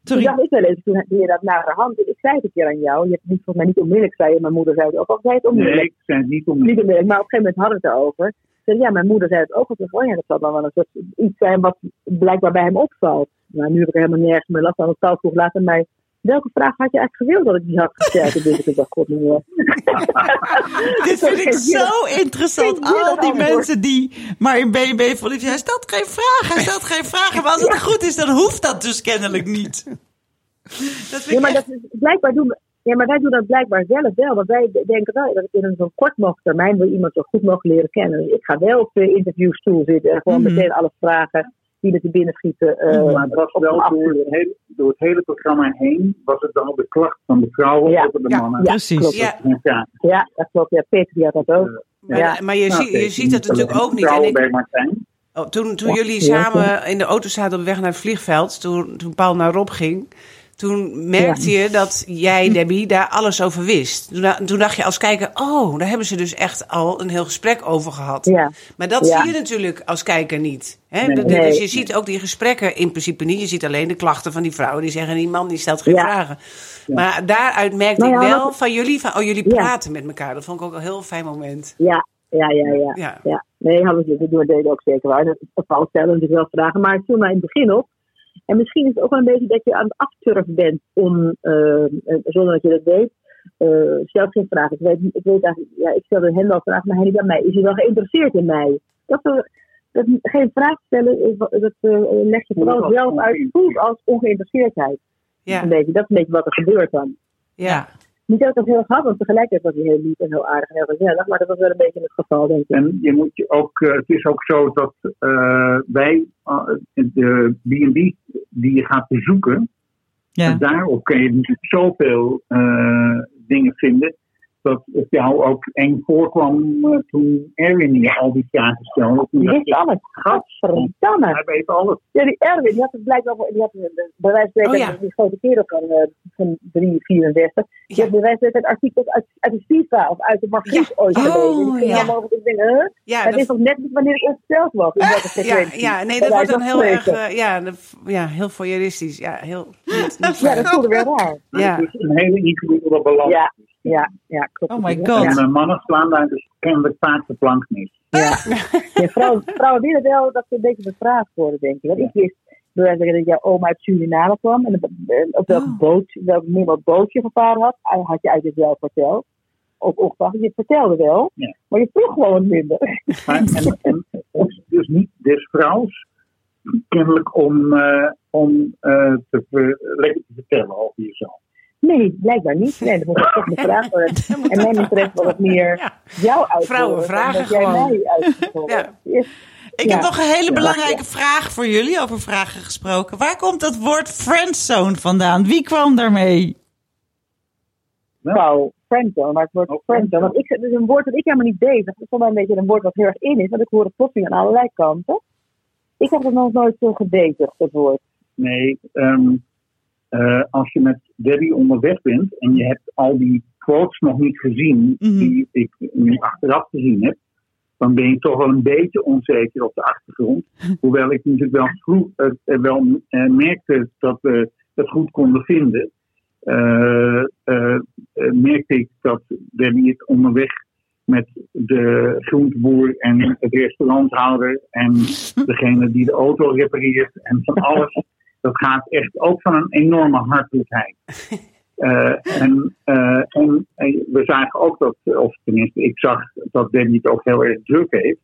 Ja? Toen Sorry. dacht ik wel eens, toen je dat naar de hand. Ik zei het een keer aan jou. Je hebt het niet, volgens mij niet onmiddellijk zei je. Mijn moeder zei het ook. Of zei het onmiddellijk? Nee, ik zei het niet om. Niet onmiddellijk. Maar op een gegeven moment hadden we het erover. Zei, ja, mijn moeder zei het ook. Ik dacht, oh ja, dat zal dan wel een soort iets zijn wat blijkbaar bij hem opvalt. Nou, nu heb ik er helemaal nergens meer last van. Want Paul vroeg later mij. Welke vraag had je eigenlijk gewild dat ik die had gesteld? En dus ik dacht, god meer. Dit vind ik zo interessant. Al die mensen die maar in BNB verliefd zijn. Hij stelt geen vragen, hij stelt geen vragen. Maar als het goed is, dan hoeft dat dus kennelijk niet. Dat vind Ja, maar, dat is, blijkbaar doen, we- ja, maar wij doen dat blijkbaar zelf wel. Want wij denken wel dat ik in een zo kort mogelijk termijn wil iemand zo goed mogelijk leren kennen. Dus ik ga wel op de interviewstoel zitten en gewoon Mhm. meteen alles vragen. Die met de binnenschieten. eh maar het was op wel door het, hele, door het hele programma heen, was het al de klacht van de vrouwen Ja. over de mannen. Ja, Precies. klopt. Ja. Ja. Ja, dat klopt. Ja, Peter die had dat ook. Maar, Ja. maar je, Nou, zie- je ziet het niet natuurlijk ook niet. En Vrouwen ik, bij Martijn. oh, toen toen jullie samen in de auto zaten op weg naar het vliegveld, toen, toen Paul naar Rob ging, toen merkte je dat jij, Debbie, daar alles over wist. Toen, da- toen dacht je als kijker, oh, daar hebben ze dus echt al een heel gesprek over gehad. Ja. Maar dat Ja. zie je natuurlijk als kijker niet. Hè? Nee. Nee. Dus je ziet ook die gesprekken in principe niet. Je ziet alleen de klachten van die vrouwen die zeggen, die man die stelt geen vragen. Maar daaruit merkte Nou ik wel dat- van jullie, van, oh jullie praten met elkaar. Dat vond ik ook een heel fijn moment. Ja, ja, ja, ja. Ja. Nee, hadden ze dat deden ook zeker waar. Dat Paul stelde natuurlijk wel vragen, maar het viel mij in het begin op. En misschien is het ook wel een beetje dat je aan het afturven bent om, eh, eh, zonder dat je dat weet, eh stel geen vragen. Ik weet, ik weet eigenlijk, ja, ik stelde hem wel vragen, maar hij niet aan mij. Is hij wel geïnteresseerd in mij? Dat, we- dat geen vraag stellen, is dat eh, leg je vooral zelf uit, voelt als ongeïnteresseerdheid. Ja, Een beetje, dat is een beetje wat er gebeurt dan. ja. Niet dat het heel grappig, want tegelijkertijd was hij heel lief en heel aardig en heel gezellig, maar dat was wel een beetje het geval, denk ik. En je moet je ook, eh, het is ook zo dat eh, wij eh, de B&B die je gaat bezoeken, Ja. daarop kun je natuurlijk zoveel eh, dingen vinden. Dat het jou ook eng voorkwam eh, toen Erwin je al die vragen stelde. Die wist je, alles. Gadverdamme. hij weet alles. Ja, die Erwin, die had het blijkbaar, die had een- bij wijze van spreken, Oh, ja. die grote kerel van, eh, van 3, 34, die Ja. had bij wijze van spreken artikels uit, uit de FIFA of uit de Margriet ooit Oh, gelezen. Die ging ja. allemaal over de dingen, huh? Ja, het dat- is nog net niet wanneer ik ongesteld was. In welke ja, ja, nee, dat wordt dan heel erg, spreken. eh, ja, de- ja, heel voyeuristisch. Ja, heel, niet, niet Ja, dat voelde weer raar. Ja. Het is een hele ingewikkelde balans. Ja, ja, ja, klopt. Oh my god. En mannen slaan daar dus kennelijk vaak de plank mis. Ja, ja vrouwen, vrouwen willen wel dat ze een beetje bevraagd worden, denk ik. Want ik wist dat jouw oma uit Suriname kwam. En op welk, Oh. boot, welk nummer boot je gevaren had, had je eigenlijk wel verteld. Ook ongeacht, je vertelde wel, Ja. maar je vroeg gewoon minder. Maar, en, en het is dus niet des vrouws kennelijk om, eh, om eh, te ver- te vertellen over jezelf. Nee, blijkbaar niet. Nee, dat moet ik toch bevraagd worden. En mijn interesse was wat meer Ja. jou uit. Vrouwen vragen dat jij gewoon. mij. Ja. Ik Ja. heb nog een hele Ja. belangrijke vraag voor jullie, over vragen gesproken. Waar komt dat woord friendzone vandaan? Wie kwam daarmee? Pauw, friendzone, maar het woord Oh, friendzone. Want ik, het is een woord dat ik helemaal niet deed. Dat is voor mij een beetje een woord wat heel erg in is, want ik hoor het plotseling aan allerlei kanten. Ik heb het nog nooit zo gebezigd, dat woord. Nee, ehm, eh, als je met Debbie onderweg bent en je hebt al die quotes nog niet gezien, Mhm. die ik nu achteraf gezien heb, dan ben je toch wel een beetje onzeker op de achtergrond. Hoewel ik natuurlijk wel, vroeg, eh, wel merkte dat we het goed konden vinden, merkte ik dat Debbie het onderweg met de groenteboer en het restauranthouder en degene die de auto repareert en van alles. Dat gaat echt ook van een enorme hartelijkheid. Eh, en, eh, en, en we zagen ook dat, of tenminste, ik zag dat Danny het ook heel erg druk heeft.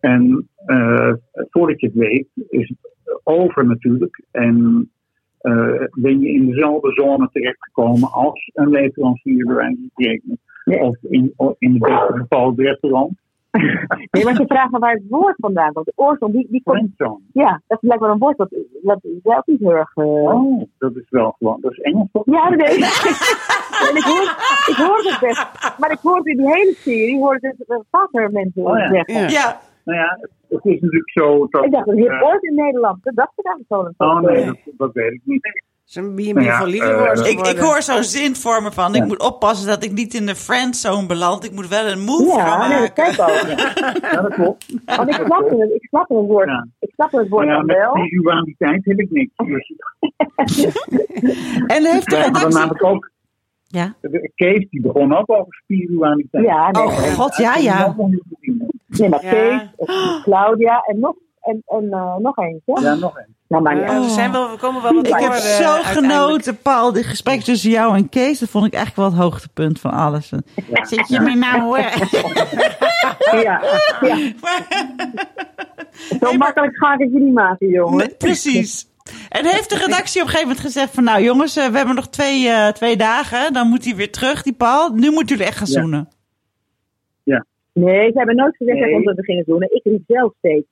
En eh, voordat je het weet, is het over natuurlijk. En ben je in dezelfde zone terechtgekomen als een leverancier, bij wijze van spreken. Of in, in het beste geval het restaurant. Nee, maar ze vragen waar het woord vandaan komt. De oorsprong, die, die komt... Friendzone. Ja, dat is blijkbaar een woord dat, dat zelf niet heel erg... eh, Oh, dat is wel gewoon, dat is Engels toch? Ja, dat weet ik. en ik hoor, ik hoor het best. Maar ik hoor het in die hele serie, hoor het dus vaker mensen Oh ja. zeggen. Ja. Ja, Nou ja, het, is natuurlijk zo dat... Ik dacht, dat het eh, woord in Nederland. Dat dacht ik eigenlijk zo. oh nee, dat, dat weet ik niet. Een B&B Nou ja, eh, ik, ik geworden. hoor zo'n zin voor me van. Ik Ja. moet oppassen dat ik niet in de friendzone beland. Ik moet wel een move gaan Ja, nee, dat maken. kijk al. Ja, dat klopt. Want ik snap het, ik snap het woord. Ja. Ik snap het woord ja, met wel. visualiteit heb ik niks. Dus En heeft de hadden redactie... namelijk ook... Ja. Kees die begon ook over spiritualiteit. Ja, nee. Oh god, ja, ja. Nee, maar Ja. Kees, Claudia en nog, en, en, eh, nog eentje. Ja, nog één. Nou, maar Ja, ja. we, zijn wel, we komen wel wat Ik heb eh, zo uiteindelijk. genoten, Paul. Dit gesprek tussen jou en Kees, dat vond ik echt wel het hoogtepunt van alles. Zit je me nou... eh, ja, ja. Zo makkelijk ga ik het je niet maken, jongen. Precies. En heeft de redactie op een gegeven moment gezegd van... nou jongens, eh, we hebben nog twee, eh, twee dagen. Dan moet hij weer terug, die Paul. Nu moeten jullie echt gaan Ja. zoenen. Nee, ze hebben nooit gezegd Nee. dat we het gingen doen. Ik riep zelf steeds.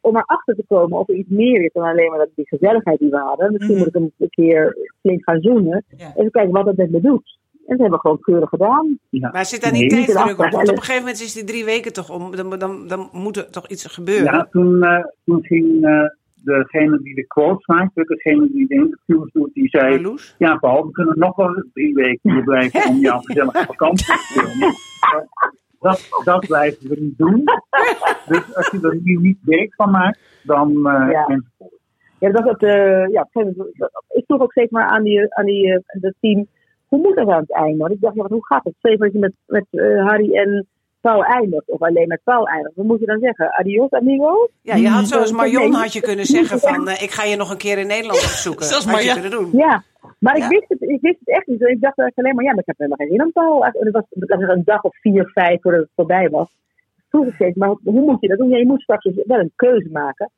Om erachter te komen of er iets meer is dan alleen maar dat die gezelligheid die we hadden. Misschien Mhm. moet ik hem een keer flink gaan zoenen. Ja. Even kijken wat dat met me doet. En dat hebben we gewoon keurig gedaan. Ja. Maar zit daar Nee, niet tijdsdruk op? Want op een gegeven moment is die drie weken toch om. Dan, dan, dan moet er toch iets gebeuren. Ja, toen, eh, toen ging eh, degene die de quotes maakt, degene die de interviews doet, die zei... Marloes? Ja, Paul, we kunnen nog wel drie weken hier blijven om jouw gezellige vakantie te filmen. Dat, dat blijven we niet doen. Dus als je er nu niet werk van maakt, dan eh Ja. enzovoort. Ja, dat eh, ja, ik vroeg ook steeds maar aan, die, aan die, eh, dat team, hoe moet dat aan het einde? Want ik dacht, ja, hoe gaat het? Stel je met, met Harry en Paul eindigt, of alleen met Paul eindigt. Wat moet je dan zeggen? Adios, amigo? Ja, je had zoals Mm, Marion had je kunnen zeggen van... eh, ik ga je nog een keer in Nederland opzoeken. Zoals had je Marja- kunnen doen. Ja, maar Ja. Ik, wist het, ik wist het echt niet. Ik dacht eigenlijk alleen maar, ja, maar ik heb helemaal geen zin om Paul. En Het was dat was een dag of vier, vijf voordat het voorbij was. Vroeg ik steeds, maar hoe moet je dat doen? Ja, je moet straks dus wel een keuze maken.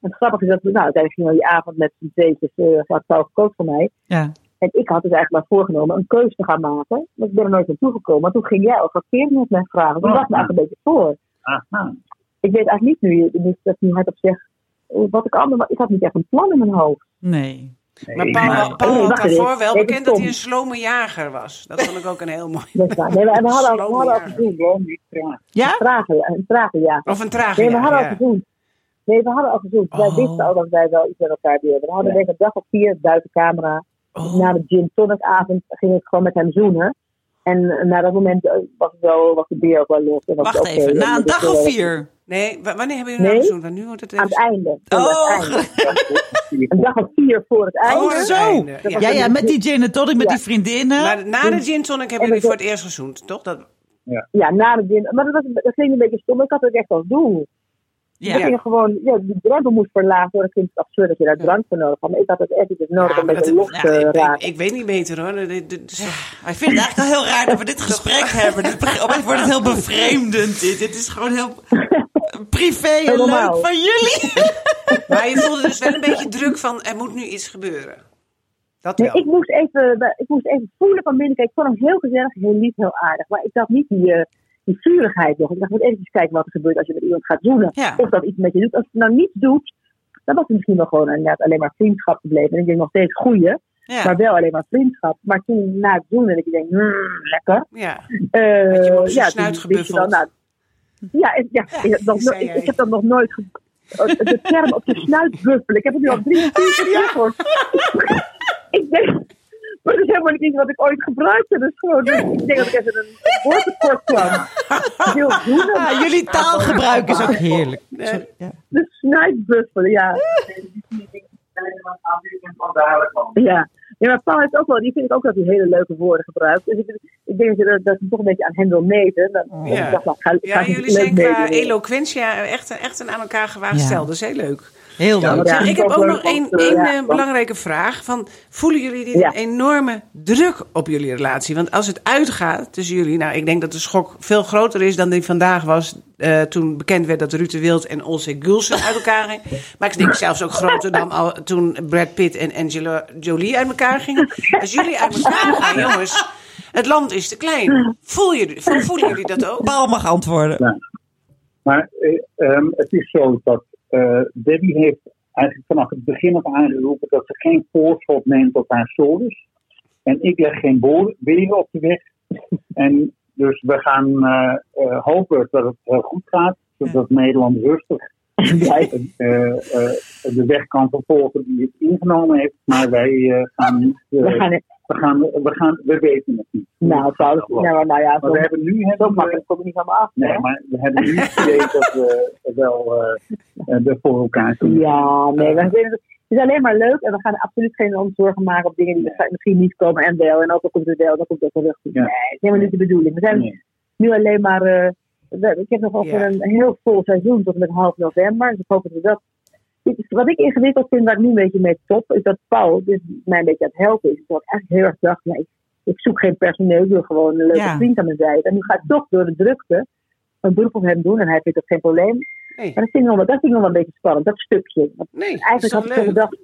En het grappige is dat, we- nou, uiteindelijk gingen we die avond met z'n tweetjes, uh, had Paul gekookt voor mij. Ja. En ik had dus eigenlijk maar voorgenomen een keuze te gaan maken. Maar ik ben er nooit naartoe gekomen. Maar toen ging jij al verkeerd met mij vragen. Toen Oh, was me eigenlijk een beetje voor. Aha. Ik weet eigenlijk niet nu, nu dat ik nu hardop zeg, wat ik allemaal, ik had niet echt een plan in mijn hoofd. Nee. Nee, Maar Paul, maar- Paul had daarvoor wel bekend dat hij een slome jager was. Dat vond ik ook een heel mooi. Nee, we, we hadden al, we hadden al jager. gezoend. gewoon niet traag. Ja? Trager, ja, een trager, ja. Of een trage Nee, we hadden al jager, ja. gezoend. Nee, we hadden al gezoend. Wij Oh. wisten al dat wij wel iets met elkaar deden. We hadden denk ik een dag of vier buiten camera. Oh. Na de gin tonic avond ging ik gewoon met hem zoenen. En eh, na dat moment eh, was, het wel, was de beer ook wel los. En was Wacht even, na En een dag of vier? Nee, wa- wanneer hebben jullie Nee. nou gezoend? Nu wordt het Aan het einde. Oh, aan het einde. Een dag of vier voor het einde. Oh, zo. einde, ja. Ja, ja, met die gin en tonic, met Ja. die vriendinnen. Maar na de gin tonic hebben jullie voor het eerst gezoend, toch? Dat, Ja, na de gin. Maar dat, was, dat ging een beetje stom. Ik had het echt als doel. Ja. We gingen gewoon, ja, die drempel moest verlaagd worden. Ik vind het absurd dat je daar drank voor nodig had. Maar ik had het echt iets nodig Ja, om een dat- ja, te ik, ik, raken. ik weet niet beter hoor. Dit- dit- dit is toch- Maar ik vind het eigenlijk wel heel raar dat we dit gesprek hebben. Dit, beg- opeens wordt het heel bevreemdend. Dit, dit is gewoon heel privé en leuk van jullie. Maar je voelde dus wel een beetje druk van er moet nu iets gebeuren. Dat Nee, wel. ik moest, even, ik moest even voelen van binnen. Kijk, ik vond hem heel gezellig, heel lief, heel aardig. Maar ik dacht niet die, eh, die vurigheid nog. Ik dacht, moet even kijken wat er gebeurt als je met iemand gaat zoenen. Ja. Of dat iets met je doet. Als het nou niets doet, dan was het misschien wel gewoon inderdaad alleen maar vriendschap gebleven. En ik denk nog steeds goeie, Ja. maar wel alleen maar vriendschap. Maar toen na het zoenen, dat je denkt, hmm, lekker. Ja. Je zijn ja, snuit dan, nou, ja, ik- ja, ik, heb nog, ik, ik dat nog nooit ge- oh, de term op je snuit buffelen. Ik heb het nu al drie keer gehoord. ik denk, maar dat is helemaal niet iets wat ik ooit gebruikte. Dus gewoon, dus ik denk dat ik even een woordtekort kwam. Jullie taalgebruik is ook heerlijk. Sorry, ja. De snuitbuffelen, ja. Ja. ja, maar Paul heeft ook wel, die vind ik ook dat hij hele leuke woorden gebruikt. Dus ik, ik denk dat je dat, toch een beetje aan hem wil meten. Dan, Ja. ik dacht, nou, ga, ga Ja, jullie zijn qua meten. eloquentia echt, echt een aan elkaar gewaagd Ja. stel. Dat is heel leuk. Heel Ja, leuk. maar- Ja, Zeg, ik heb ook nog één eh, want- belangrijke vraag. Van, voelen jullie een enorme druk op jullie relatie? Want als het uitgaat tussen jullie... Nou, ik denk dat de schok veel groter is dan die vandaag was... eh, toen bekend werd dat Ruud de Wild en Olse Gulsen uit elkaar gingen. Maar ik denk zelfs ook groter dan al, toen Brad Pitt en Angela Jolie uit elkaar gingen. Als jullie uit elkaar gaan, jongens... Het land is te klein. Voel je, voelen jullie dat ook? Paul mag antwoorden. Maar eh, ehm, het is zo dat eh, Debbie heeft eigenlijk vanaf het begin af aangeroepen dat ze geen voorschot neemt op haar schouders. En ik leg geen beren op de weg. En dus we gaan eh, eh, hopen dat het goed gaat, zodat Nederland rustig blijft, de weg kan vervolgen die het ingenomen heeft. Maar wij gaan niet. We gaan, we, gaan, we, gaan, we weten het niet. nou, nou, maar, nou ja, zo, we hebben nu zo makkelijk kom niet me af. Nee, maar we hebben nu het idee dat we wel eh, voor elkaar kunnen. Ja, nee, we vinden het, het is alleen maar leuk en we gaan absoluut geen zorgen maken op dingen die misschien- misschien niet komen en wel. En ook al komt het wel, dan komt het wel goed. Ja. Nee, het is helemaal niet de bedoeling. We zijn Nee. nu alleen maar, eh, we- ik heb nog over Ja. een heel vol seizoen tot en met half november. Dus ik hoop dat we dat. Wat ik ingewikkeld vind, waar ik nu een beetje mee top, is dat Paul dus mij een beetje aan het helpen is. Dat ik eigenlijk heel erg dacht, nee, ik zoek geen personeel, ik wil gewoon een leuke Ja. vriend aan mijn zijde. En nu ga ik toch door de drukte een beroep op hem doen en hij vindt dat geen probleem. Nee, Maar dat vind ik nog wel, dat vind ik nog wel een beetje spannend, dat stukje. Want nee dat is eigenlijk had ik zo gedacht.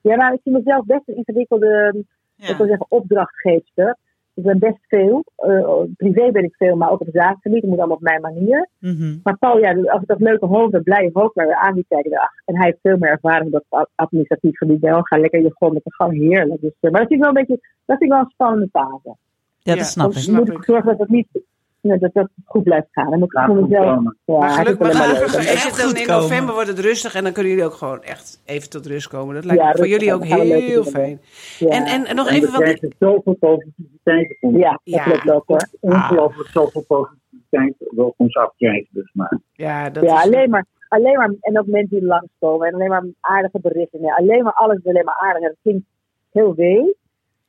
Ja, maar ik vind mezelf best een ingewikkelde, Ja. ik wil zeggen, opdrachtgeefster. Ik ben best veel. Eh, privé ben ik veel, maar ook op zaakgebied. Het moet allemaal op mijn manier. Mhm. Maar Paul, ja, als ik dat leuke hoofd, dat blije hoofd waar we aan die kijken, ach, en hij heeft veel meer ervaring op dat ad- administratief gebied. Wel, ga lekker je gewoon met de gang heerlijk. Dus, eh, maar dat vind ik wel een beetje, dat vind ik wel een spannende fase. Ja, dat snap dat ik. Dan moet ik ik. zorgen dat het niet, dat dat goed blijft gaan. Ik voor mezelf. komen. Ja, maar gelukkig, maar gelukkig is goed in komen. november wordt het rustig en dan kunnen jullie ook gewoon echt even tot rust komen. Dat lijkt Ja, me voor jullie ook heel fijn. Ja. En, en, en nog En even we van die, krijgen zoveel positiviteit. Ja, dat Ja. klopt ook hoor. Ongelooflijk zoveel positiviteit wil ons afkrijgen. Dus maar. ja, dat ja, is, alleen maar, alleen maar, en ook mensen die langskomen en alleen maar aardige berichten. Alleen maar alles is alleen maar aardig. En dat klinkt heel wee,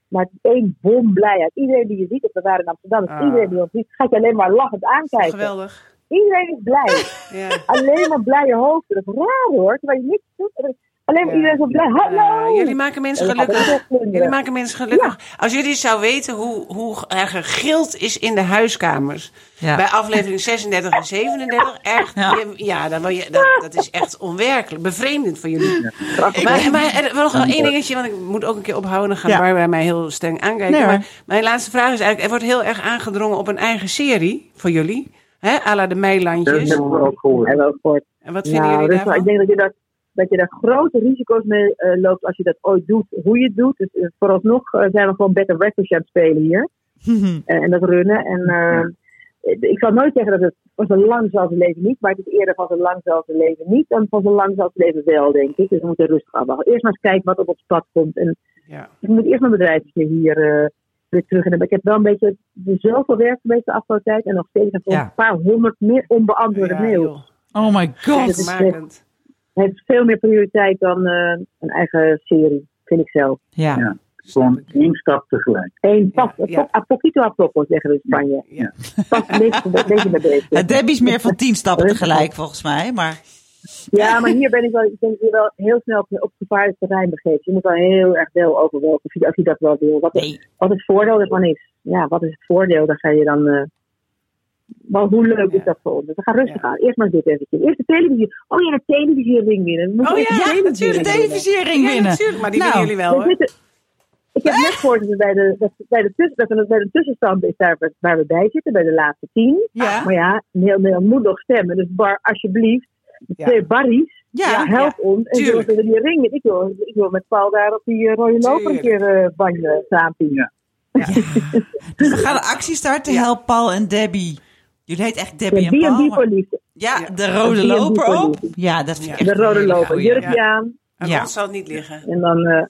maar het is één bom blijheid. Iedereen die je ziet, we waren in Amsterdam, dus Ah. iedereen die ons ziet, gaat je alleen maar lachend aankijken. geweldig. Iedereen is blij. Ja. alleen maar blije hoofden. Dat is raar hoor, terwijl je niks doet. Alleen iedereen is zo blij. Hallo! Jullie maken mensen gelukkig. Jullie maken mensen gelukkig. Als jullie zou weten hoe, hoe er gegild is in de huiskamers. Ja. Bij aflevering 36 en 37. Echt, Ja. dan wil je, dat, dat is echt onwerkelijk. Bevreemdend voor jullie. Grappig. Maar, maar er, nog wel één dingetje, want ik moet ook een keer ophouden. Dan gaat Ja. Barbara mij heel streng aankijken. Nee, maar mijn laatste vraag is eigenlijk... Er wordt heel erg aangedrongen op een eigen serie voor jullie. Hè, à la de Dat Meilandjes. hebben we ook gehoord. En wel kort. En wat vinden jullie daarvan? ik denk dat je, dat, dat je daar grote risico's mee eh, loopt als je dat ooit doet, hoe je het doet. Dus eh, vooralsnog eh, zijn we gewoon better breakfast aan het spelen hier. En dat runnen. En eh, ik zal nooit zeggen dat het van zo lang zal ze leven niet, maar het is eerder van zo lang zal ze leven niet dan van zo lang zal ze leven wel, denk ik. Dus we moeten rustig afwachten. Eerst maar eens kijken wat op ons pad komt. En Ja. ik moet eerst mijn bedrijfje hier eh, weer terug hebben. Ik heb wel een beetje zoveel werk geweest de afgelopen tijd en nog steeds nog Ja. een paar honderd meer onbeantwoorde Ja, mails. joh. Oh my god. Heeft veel meer prioriteit dan eh, een eigen serie, vind ik zelf. Ja. Ja. Gewoon één stap tegelijk. Eén pas, Ja, ja. a poquito a poco, zeggen we in Spanje. Ja. Pas een beetje, een beetje met deze. Ja, Debbie is meer van tien stappen tegelijk volgens mij. Maar Ja, maar hier ben ik wel, ik denk dat je wel heel snel op, op gevaarlijk terrein begeeft. Je moet wel heel erg wel overwogen of je, dat wel wil. Wat, nee. wat het voordeel ervan is. Ja, wat is het voordeel? Daar ga je dan. eh maar hoe leuk is dat voor ons? Dus we gaan rustig Ja. aan. Eerst maar dit eventjes. Eerst de televisie. Oh ja, de televisiering winnen. We moeten Oh de ja, televisiering De winnen. televisiering Ja, winnen. natuurlijk, maar die Nou, winnen jullie wel We hoor. zitten- ik heb net gehoord dat, we bij de, bij de, tussen, dat er bij de tussenstand is daar waar- we bij zitten, bij de laatste tien. Ja. Maar ja, heel Nederland moet nog stemmen. Dus Bar, alsjeblieft, de Ja. twee Barry's, Ja. help ons. En tuurlijk. zullen we die ring, ik wil, ik wil met Paul daar op die eh, rode loper een keer uh, banje saampien. Ja. Dus we gaan een actie starten. Help Paul en Debbie. Jullie heet echt Debbie De en Paul. Voor liefde. Ja, Ja. de rode loper voor op. Ja, dat vind ik Ja. echt De rode loper, jurkje Ja. aan. En Ja. zal het niet liggen. En dan, eh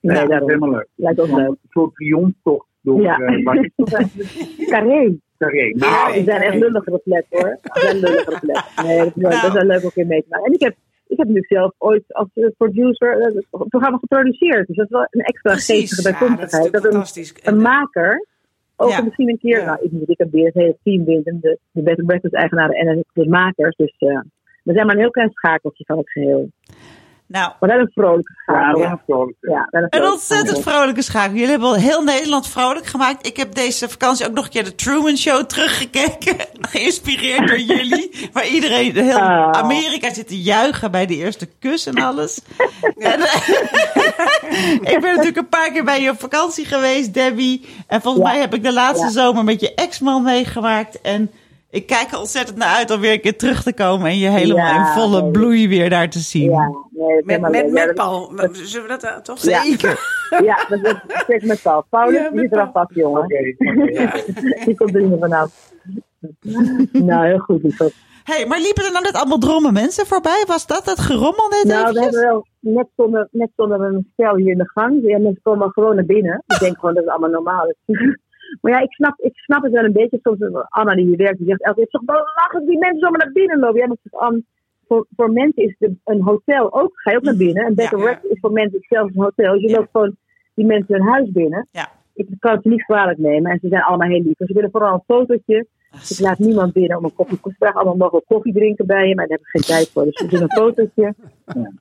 nee, Ja, daarom. helemaal leuk. Lijkt ons leuk. Een soort triomftocht door Ja. eh, Barry Carré. Carré. Ja, Nou, Die zijn echt lulligere plekken hoor. Die zijn lulligere plekken. Nee, dat is, wel- Nou. dat is wel leuk om keer mee te maken. En ik heb, ik heb nu zelf ooit als eh, producer het programma geproduceerd. Dus dat is wel een extra Precies. geestige Ja, dat is bijkomstigheid. dat een, fantastisch. een maker ook Ja. misschien een keer, Ja. nou ik moet ik heb weer het hele team binnen, de, de Bed and Breakfast eigenaren en de makers. Dus eh, we zijn maar een heel klein schakeltje van het geheel. Nou, Maar wel een vrolijke ja, schakel. Ja, een een ontzettend vrolijke schakel. Jullie hebben al heel Nederland vrolijk gemaakt. Ik heb deze vakantie ook nog een keer de Truman Show teruggekeken. Geïnspireerd door jullie. Waar iedereen, heel Ah. Amerika zit te juichen bij de eerste kus en alles. En, ik ben natuurlijk een paar keer bij je op vakantie geweest, Debbie. En volgens Ja. mij heb ik de laatste Ja. zomer met je ex-man meegemaakt. En ik kijk er ontzettend naar uit om weer een keer terug te komen. En je helemaal Ja, in volle nee. bloei weer daar te zien. Ja, nee, is Met, met. Ja, met dat- Paul. Zullen we dat uh, toch? Ja. Zeker. Ja, dat is steeds met Paul. Paulus, Ja, die is eraf vast, jongen. Die komt er niet meer vanaf. nou, heel goed, lieverd. hey, maar liepen er nou net allemaal dromme mensen voorbij? Was dat het gerommel net Nou, we eventjes? hebben wel net zonder, net zonder een stel hier in de gang. Ja, mensen komen gewoon naar binnen. Ik denk gewoon dat het allemaal normaal is. maar ja, ik snap, ik snap het wel een beetje. Soms eh, Anna die hier werkt, die zegt elke keer, het is toch belachelijk die mensen zomaar naar binnen lopen. Ja, maar het is aan- voor, voor mensen is de, een hotel ook, ga je ook naar binnen. Een bed and breakfast is voor mensen hetzelfde als een hotel. Dus je loopt gewoon die mensen hun huis binnen. Ja. Ik kan het niet kwalijk nemen. En ze zijn allemaal heel lief. Dus ze willen vooral een fotootje. Ik laat niemand binnen om een koffie. Ik vraag allemaal mogen koffie drinken bij je, maar daar heb ik geen tijd voor. Dus we doen een fotootje.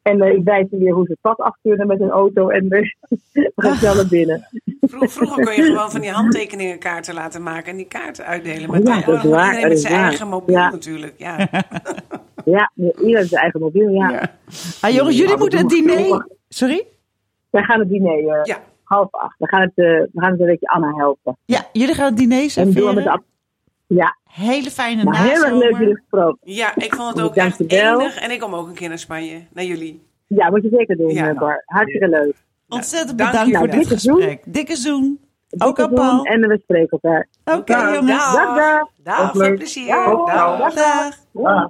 En eh, ik wijs ze weer hoe ze het pad afkunnen met een auto. En eh, we gaan snel naar binnen. Vro- Vroeger kon je gewoon van die handtekeningenkaarten laten maken en die kaarten uitdelen. Maar Ja, dat is waar, iedereen met is zijn waar. eigen mobiel Ja. natuurlijk. Ja. Ja, iedereen heeft zijn eigen mobiel. Ja. Ja. Ah, jongens, jullie Ja, moeten het diner... Sorry? Wij gaan het diner. eh Ja. half acht. We gaan het, eh, we gaan het een beetje Anna helpen. Ja, jullie gaan het diner En doen we met de serveren. Ja, Hele fijne nou, heel erg leuk jullie gesproken. Ja, ik vond het ook echt Dankjewel. enig. En ik kom ook een keer naar Spanje. Naar jullie. Ja, moet je zeker doen, Ja. eh, Bar. Hartstikke leuk. Ontzettend Dank bedankt voor Nou, dit dikke zoen. gesprek. Dikke zoen. Ook aan Paul. En we spreken elkaar. Oké, Dag. jongens. Dag, dag. Dag, veel plezier. Dag. Dag. Dag. Dag.